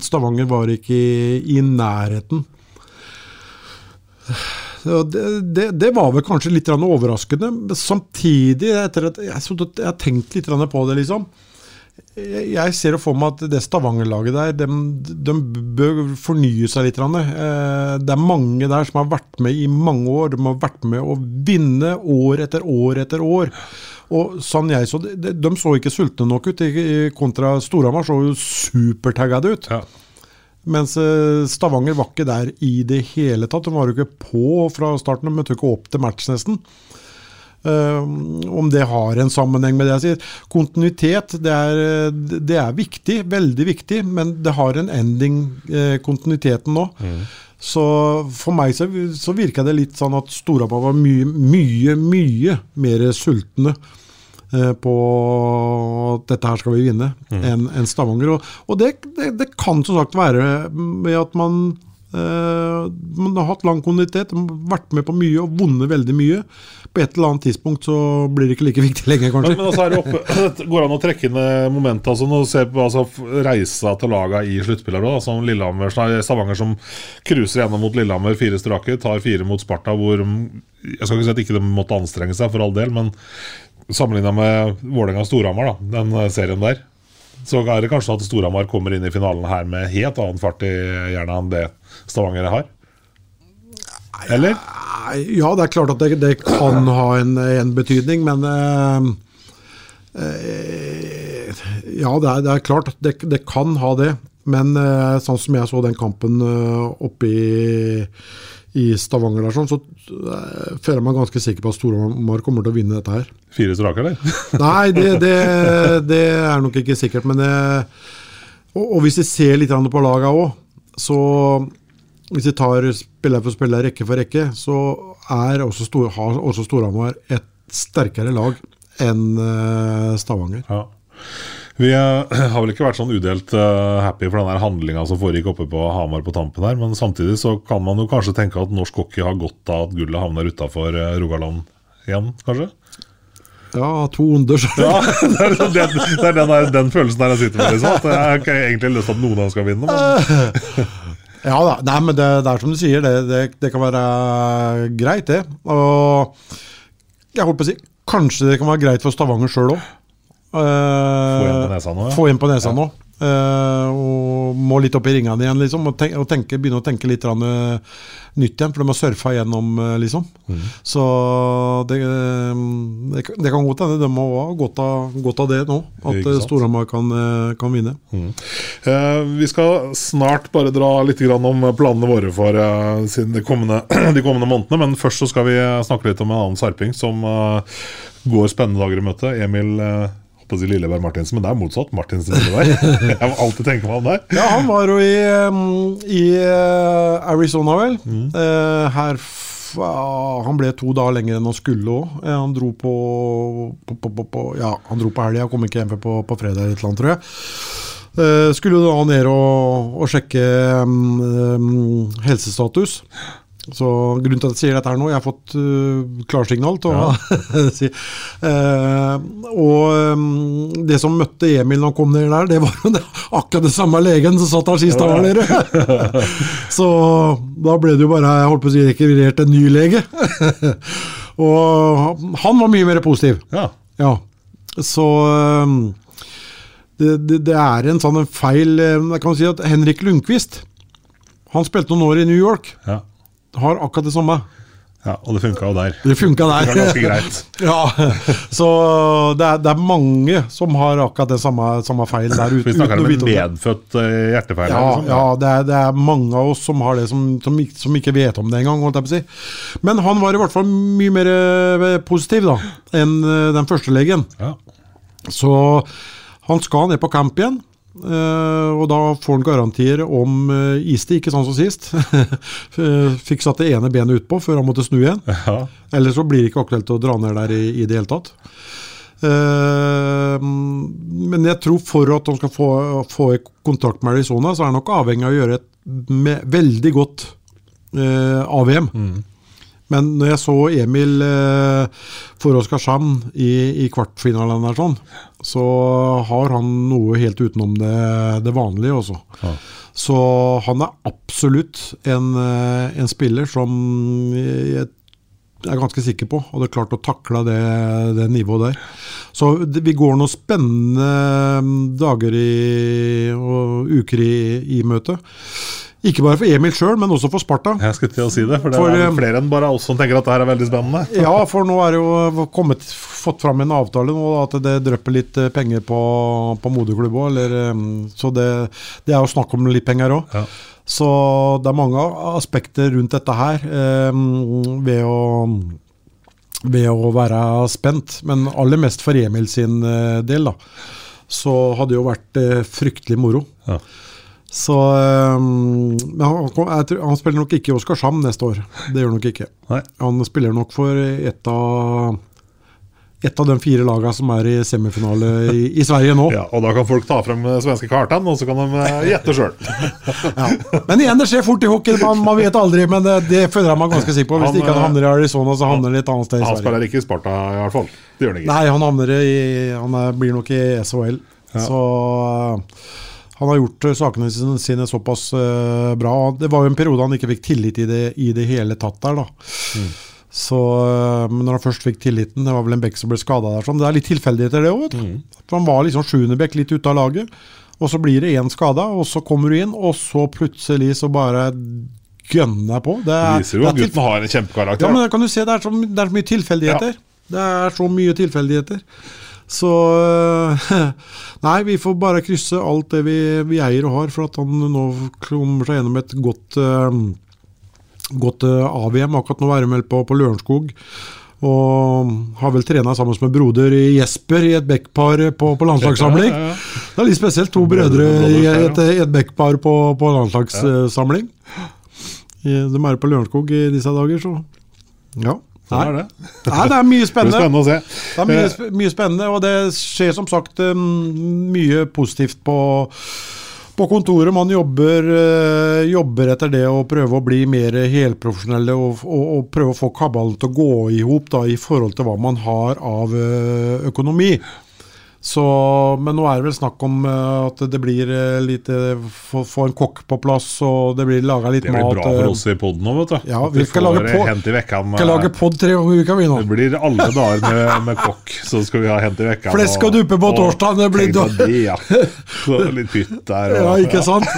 Stavanger var ikke i, i nærheten. Det, det, det var vel kanskje litt overraskende. men Samtidig, etter at jeg, jeg har tenkt litt på det, liksom. Jeg ser for meg at det Stavanger-laget der, de, de bør fornye seg litt. Eh, Det er mange der som har vært med i mange år. De har vært med å vinne år etter år etter år. Og sånn jeg så, de, så ikke sultne nok ut, kontra Storhamar så jo supertaggede ut. Ja. Mens eh, Stavanger var ikke der i det hele tatt. De var jo ikke på fra starten, de møtte ikke opp til match nesten. Eh, om det har en sammenheng med det jeg sier. Kontinuitet det er, eh, det er viktig, veldig viktig, men det har en ending, eh, kontinuiteten nå. Så for meg så, så virka det litt sånn at Storhamar var mye, mye, mye mer sultne på at dette her skal vi vinne, enn en Stavanger. Og, og det, det, det kan som sagt være med at man eh, man har hatt lang kontinuitet, vært med på mye og vunnet veldig mye. På et eller annet tidspunkt så blir det ikke like viktig lenger, kanskje. men altså er det oppe, det går an å trekke inn eh, momentet altså, når du ser på altså, reisa til laga i sluttspillet. Som Lillehammer, Stavanger som cruiser gjennom mot Lillehammer, fire strake, tar fire mot Sparta, hvor mm, Jeg skal ikke si at ikke de måtte anstrenge seg, for all del, men Sammenligna med Vålerenga-Storhamar, den eh, serien der, så er det kanskje at Storhamar kommer inn i finalen her med helt annen fart i hjernen enn det Stavanger har? Eller? Ja, det er klart at det, det kan ha en, en betydning, men øh, øh, Ja, det er, det er klart det, det kan ha det. Men øh, sånn som jeg så den kampen oppe i, i Stavanger, der, sånn, så uh, føler jeg meg ganske sikker på at Storhamar kommer til å vinne dette her. Fire strake, eller? Nei, det, det, det er nok ikke sikkert. Men det, og, og hvis vi ser litt på laga òg, så hvis vi tar spiller for spiller, rekke for rekke, så er også Stor, har også Storhamar et sterkere lag enn eh, Stavanger. Ja. Vi eh, har vel ikke vært sånn udelt eh, happy for den handlinga som foregikk oppe på Hamar på tampen her, men samtidig så kan man jo kanskje tenke at norsk hockey har godt av at gullet havner utafor Rogaland igjen, kanskje? Ja, to onder, Ja, det er, det er den, der, den følelsen der jeg sitter med. Liksom, at jeg har ikke egentlig lyst til at noen av dem skal vinne. Men Ja da, nei, men det, det er som du sier, det, det, det kan være greit, det. Og jeg holdt på å si, kanskje det kan være greit for Stavanger sjøl òg. Få inn på nesa nå, ja. På nesa nå. Eh, og må litt opp i ringene igjen, liksom. Og, tenke, og tenke, begynne å tenke litt rann, eh, nytt igjen, for de har surfa gjennom, eh, liksom. Mm. Så det, eh, det, kan- det kan godt hende de må ha godt av, godt av det nå. At eh. Storhamar kan, eh, kan vinne. Eh, vi skal snart bare dra litt grann om planene våre for eh, siden de, kommende, de kommende månedene. Men først så skal vi eh, snakke litt om en annen sarping som eh, går spennende dager i møte. Emil eh, på å si Lilleberg Martinsen, men det er motsatt. Martinsen Lilleberg. Jeg må alltid tenke meg om der. Ja, han var jo i, um, i uh, Arizona, vel. Mm. Eh, her Han ble to dager lenger enn han skulle òg. han dro på, på, på, på, Ja, han dro på helga, kom ikke hjem før på, på fredag eller et eller annet, tror jeg. Eh, skulle da ned og, og sjekke um, um, helsestatus. Så Grunnen til at jeg sier dette her nå, jeg har fått uh, klarsignal til å si uh, Og um, det som møtte Emil når han kom ned der, det var jo akkurat det samme legen som satt der sist var nede. Så da ble det jo bare jeg holdt på å si, rekvirert en ny lege. Og han var mye mer positiv. Ja. Ja. Så um, det, det, det er en sånn en feil eh, Jeg kan si at Henrik Lundqvist Han spilte noen år i New York. Ja. Har akkurat det samme. ja, Og det funka jo der. Det funka der. Det ganske greit. ja, Så det er, det er mange som har akkurat det samme, samme feil der ute. Vi snakker om en medfødt eh, hjertefeil. Ja, liksom. ja det, er, det er mange av oss som har det, som, som, som ikke vet om det engang. si. Men han var i hvert fall mye mer eh, positiv da, enn eh, den første legen. Ja. Så han skal ned på camp igjen. Eh, og da får han garantier om Isti, ikke sånn som sist. Eh, Fikk satt det ene benet utpå før han måtte snu igjen. Ja. Eller så blir det ikke aktuelt å dra ned der i, i det hele tatt. Eh, men jeg tror for at han skal få, få kontakt med Arizona, så er han nok avhengig av å gjøre et veldig godt eh, AVM. Men når jeg så Emil eh, for Oskarshamn i, i kvartfinalen der, sånn, så har han noe helt utenom det, det vanlige også. Så han er absolutt en, eh, en spiller som jeg er ganske sikker på hadde klart å takle det, det nivået der. Så det, vi går noen spennende dager i, og uker i, i møte. Ikke bare for Emil sjøl, men også for Sparta. Jeg skulle til å si det, for det For, er eh, flere enn bare oss som tenker at det her er veldig spennende. Ja, for nå er det jo kommet, fått fram en avtale nå, at det drypper litt eh, penger på, på moderklubb òg. Så det, det er jo snakk om litt penger òg. Ja. Så det er mange aspekter rundt dette her eh, ved å ved å være spent, men aller mest for Emil sin eh, del, da. Så hadde det jo vært eh, fryktelig moro. Ja. Så um, han, tror, han spiller nok ikke i Oskarshamn neste år. Det gjør han nok ikke. Nei. Han spiller nok for et av et av de fire lagene som er i semifinale i, i Sverige nå. Ja, og da kan folk ta frem eh, svenske kartene, og så kan de eh, gjette sjøl. Ja. Men igjen, det skjer fort i hockey. Man, man vet aldri, men det, det føler jeg meg ganske sikker på. Hvis Han, ikke han eh, havner i Arizona, så havner han et annet sted i Han Sverige. spiller ikke i Sparta, i hvert fall. Det gjør han ikke. Nei, han i Han er, blir nok i SHL. Så uh, han har gjort uh, sakene sine, såpass uh, bra. Det var jo en periode han ikke fikk tillit i det i det hele tatt der, da. Så, eh, men når han først fikk tilliten, det var vel en bekk som ble skada der, sånn. det er litt tilfeldigheter det òg, Mm. For Han var liksom sjuendebekk, litt ute av laget. Og så blir det én skada, og så kommer du inn, og så plutselig så bare gønner jeg på. Det, Det er, viser jo at gutten har en kjempekarakter. ja, men kan du se, det er så, det er så mye tilfeldigheter. Det er så mye tilfeldigheter. Så øh, Nei, vi får bare krysse alt det vi, vi eier og har, for at han nå kommer seg gjennom et godt, øh, godt øh, AVM. Akkurat nå er han vel på, på Lørenskog. Og har vel trena sammen med broder Jesper i et backpar på, på landslagssamling. Ja, ja, ja. Det er litt spesielt. To brødre i et, et backpar på, på landslagssamling. De er på Lørenskog i disse dager, så ja. Sånn er det. Nei, det er mye Det blir spennende. spennende å se. Det er mye, Eh, mye spennende, og det skjer som sagt um, mye positivt på, på kontoret. Man jobber, eh, jobber etter det å prøve å bli mer helprofesjonelle og, og, og prøve å få kabalen til å gå i hop i forhold til hva man har av eh, økonomi. Så, men nå er det vel snakk om eh, at det blir uh, litt eh, få, en kokk på plass, og det blir laga litt Det blir mat. bra for eh, oss i poden nå, vet du. Ja, vi skal lage pod-. Skal lage pod tre ganger i uka, vi nå. Det blir alle dager med, med kokk, så skal vi ha hent i vekka. Flesk og duppe på torsdag, det blir da. ja. Så litt pytt der. Ja, ikke sant?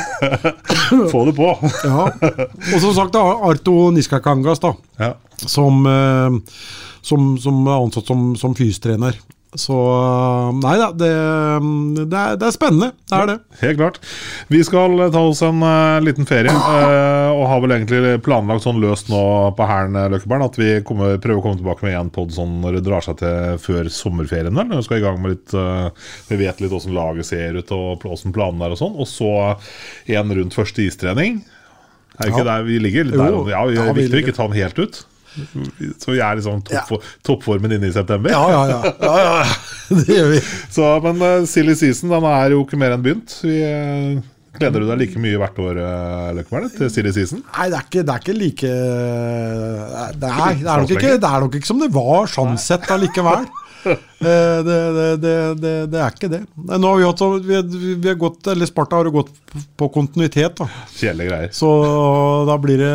Få det på. Ja. Og som sagt, da, Arto Niskakangas, da, Ja. som, eh, som, som er ansatt som, som fystrener. Så eh, Nei da, det, det, er, det er spennende. Det er det. Helt klart. Vi skal ta oss en uh, liten ferie, uh, og har vel egentlig planlagt sånn løst nå på Hæren, Løkkeberg, at vi kommer, prøver å komme tilbake med en pod sånn når det drar seg til før sommerferien. vel? Når vi skal i gang med litt uh, Vi vet litt åssen laget ser ut, og åssen planene er og sånn. Og så en rundt første istrening. Er ikke Ja. der vi ligger? Der, ja, det Ja, vi å ligger. ikke ta den helt ut. Så vi er liksom topp, toppformen inne i september. Ja, ja, ja. ja, ja. Det gjør vi. Så, men uh, silly season den er jo ikke mer enn begynt. Vi, Uh, gleder du deg like mye hvert år uh, Løkkeberg, til silly season? Nei, det er ikke, det er ikke like det er, det, er ikke, det er nok ikke som det var sånn sett allikevel. Eh, Det, det, det, det, det er ikke det. Nå har vi, hatt, vi, vi har gått, eller Sparta har jo gått på kontinuitet, da. Kjedelige greier. så da blir det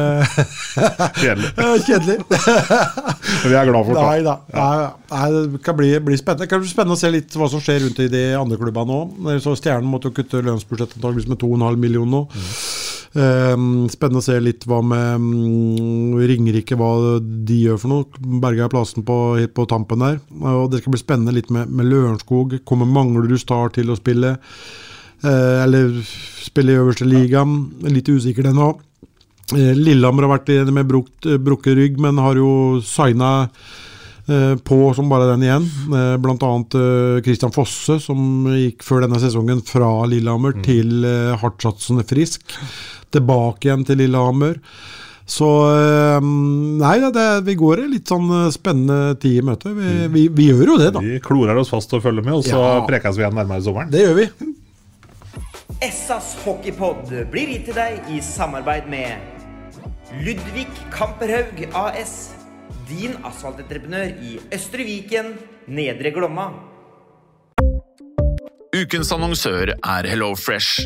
Kjedelig. kjedelig. Vi er glad for det. Nei da. Nei, nei, det kan bli, bli spennende. Det kan bli spennende å se litt hva som skjer rundt i de andre klubbene òg. Så Stjernen måtte jo kutte lønnsbudsjettet antakeligvis med 2,5 millioner nå. Ehm, spennende å se litt hva med mm, Ringerike, hva de gjør for noe. Berga plassen på, på tampen der. Og det skal bli spennende litt med, med Lørenskog. Kommer Manglerud Star til å spille? Eh, eller spille i øverste ligaen? Litt usikker den òg. Lillehammer har vært i- med eh, brukket rygg, men har jo signa eh, på som bare den igjen. Bl.a. eh, Christian Fosse, som gikk før denne sesongen fra Lillehammer til eh, hardtsatsende Frisk. Tilbake igjen til Lillehammer. Så eh, Nei da, det, vi går i litt sånn eh, spennende tid i møte. Vi, vi, vi gjør jo det, da. Vi klorer oss fast og følger med, og så Ja. prekes vi igjen nærmere sommeren. Det gjør vi. Essas hockeypod blir gitt til deg i samarbeid med Ludvig Kamperhaug AS. Din asfaltentreprenør i Østre Viken, Nedre Glomma. Ukens annonsør er HelloFresh.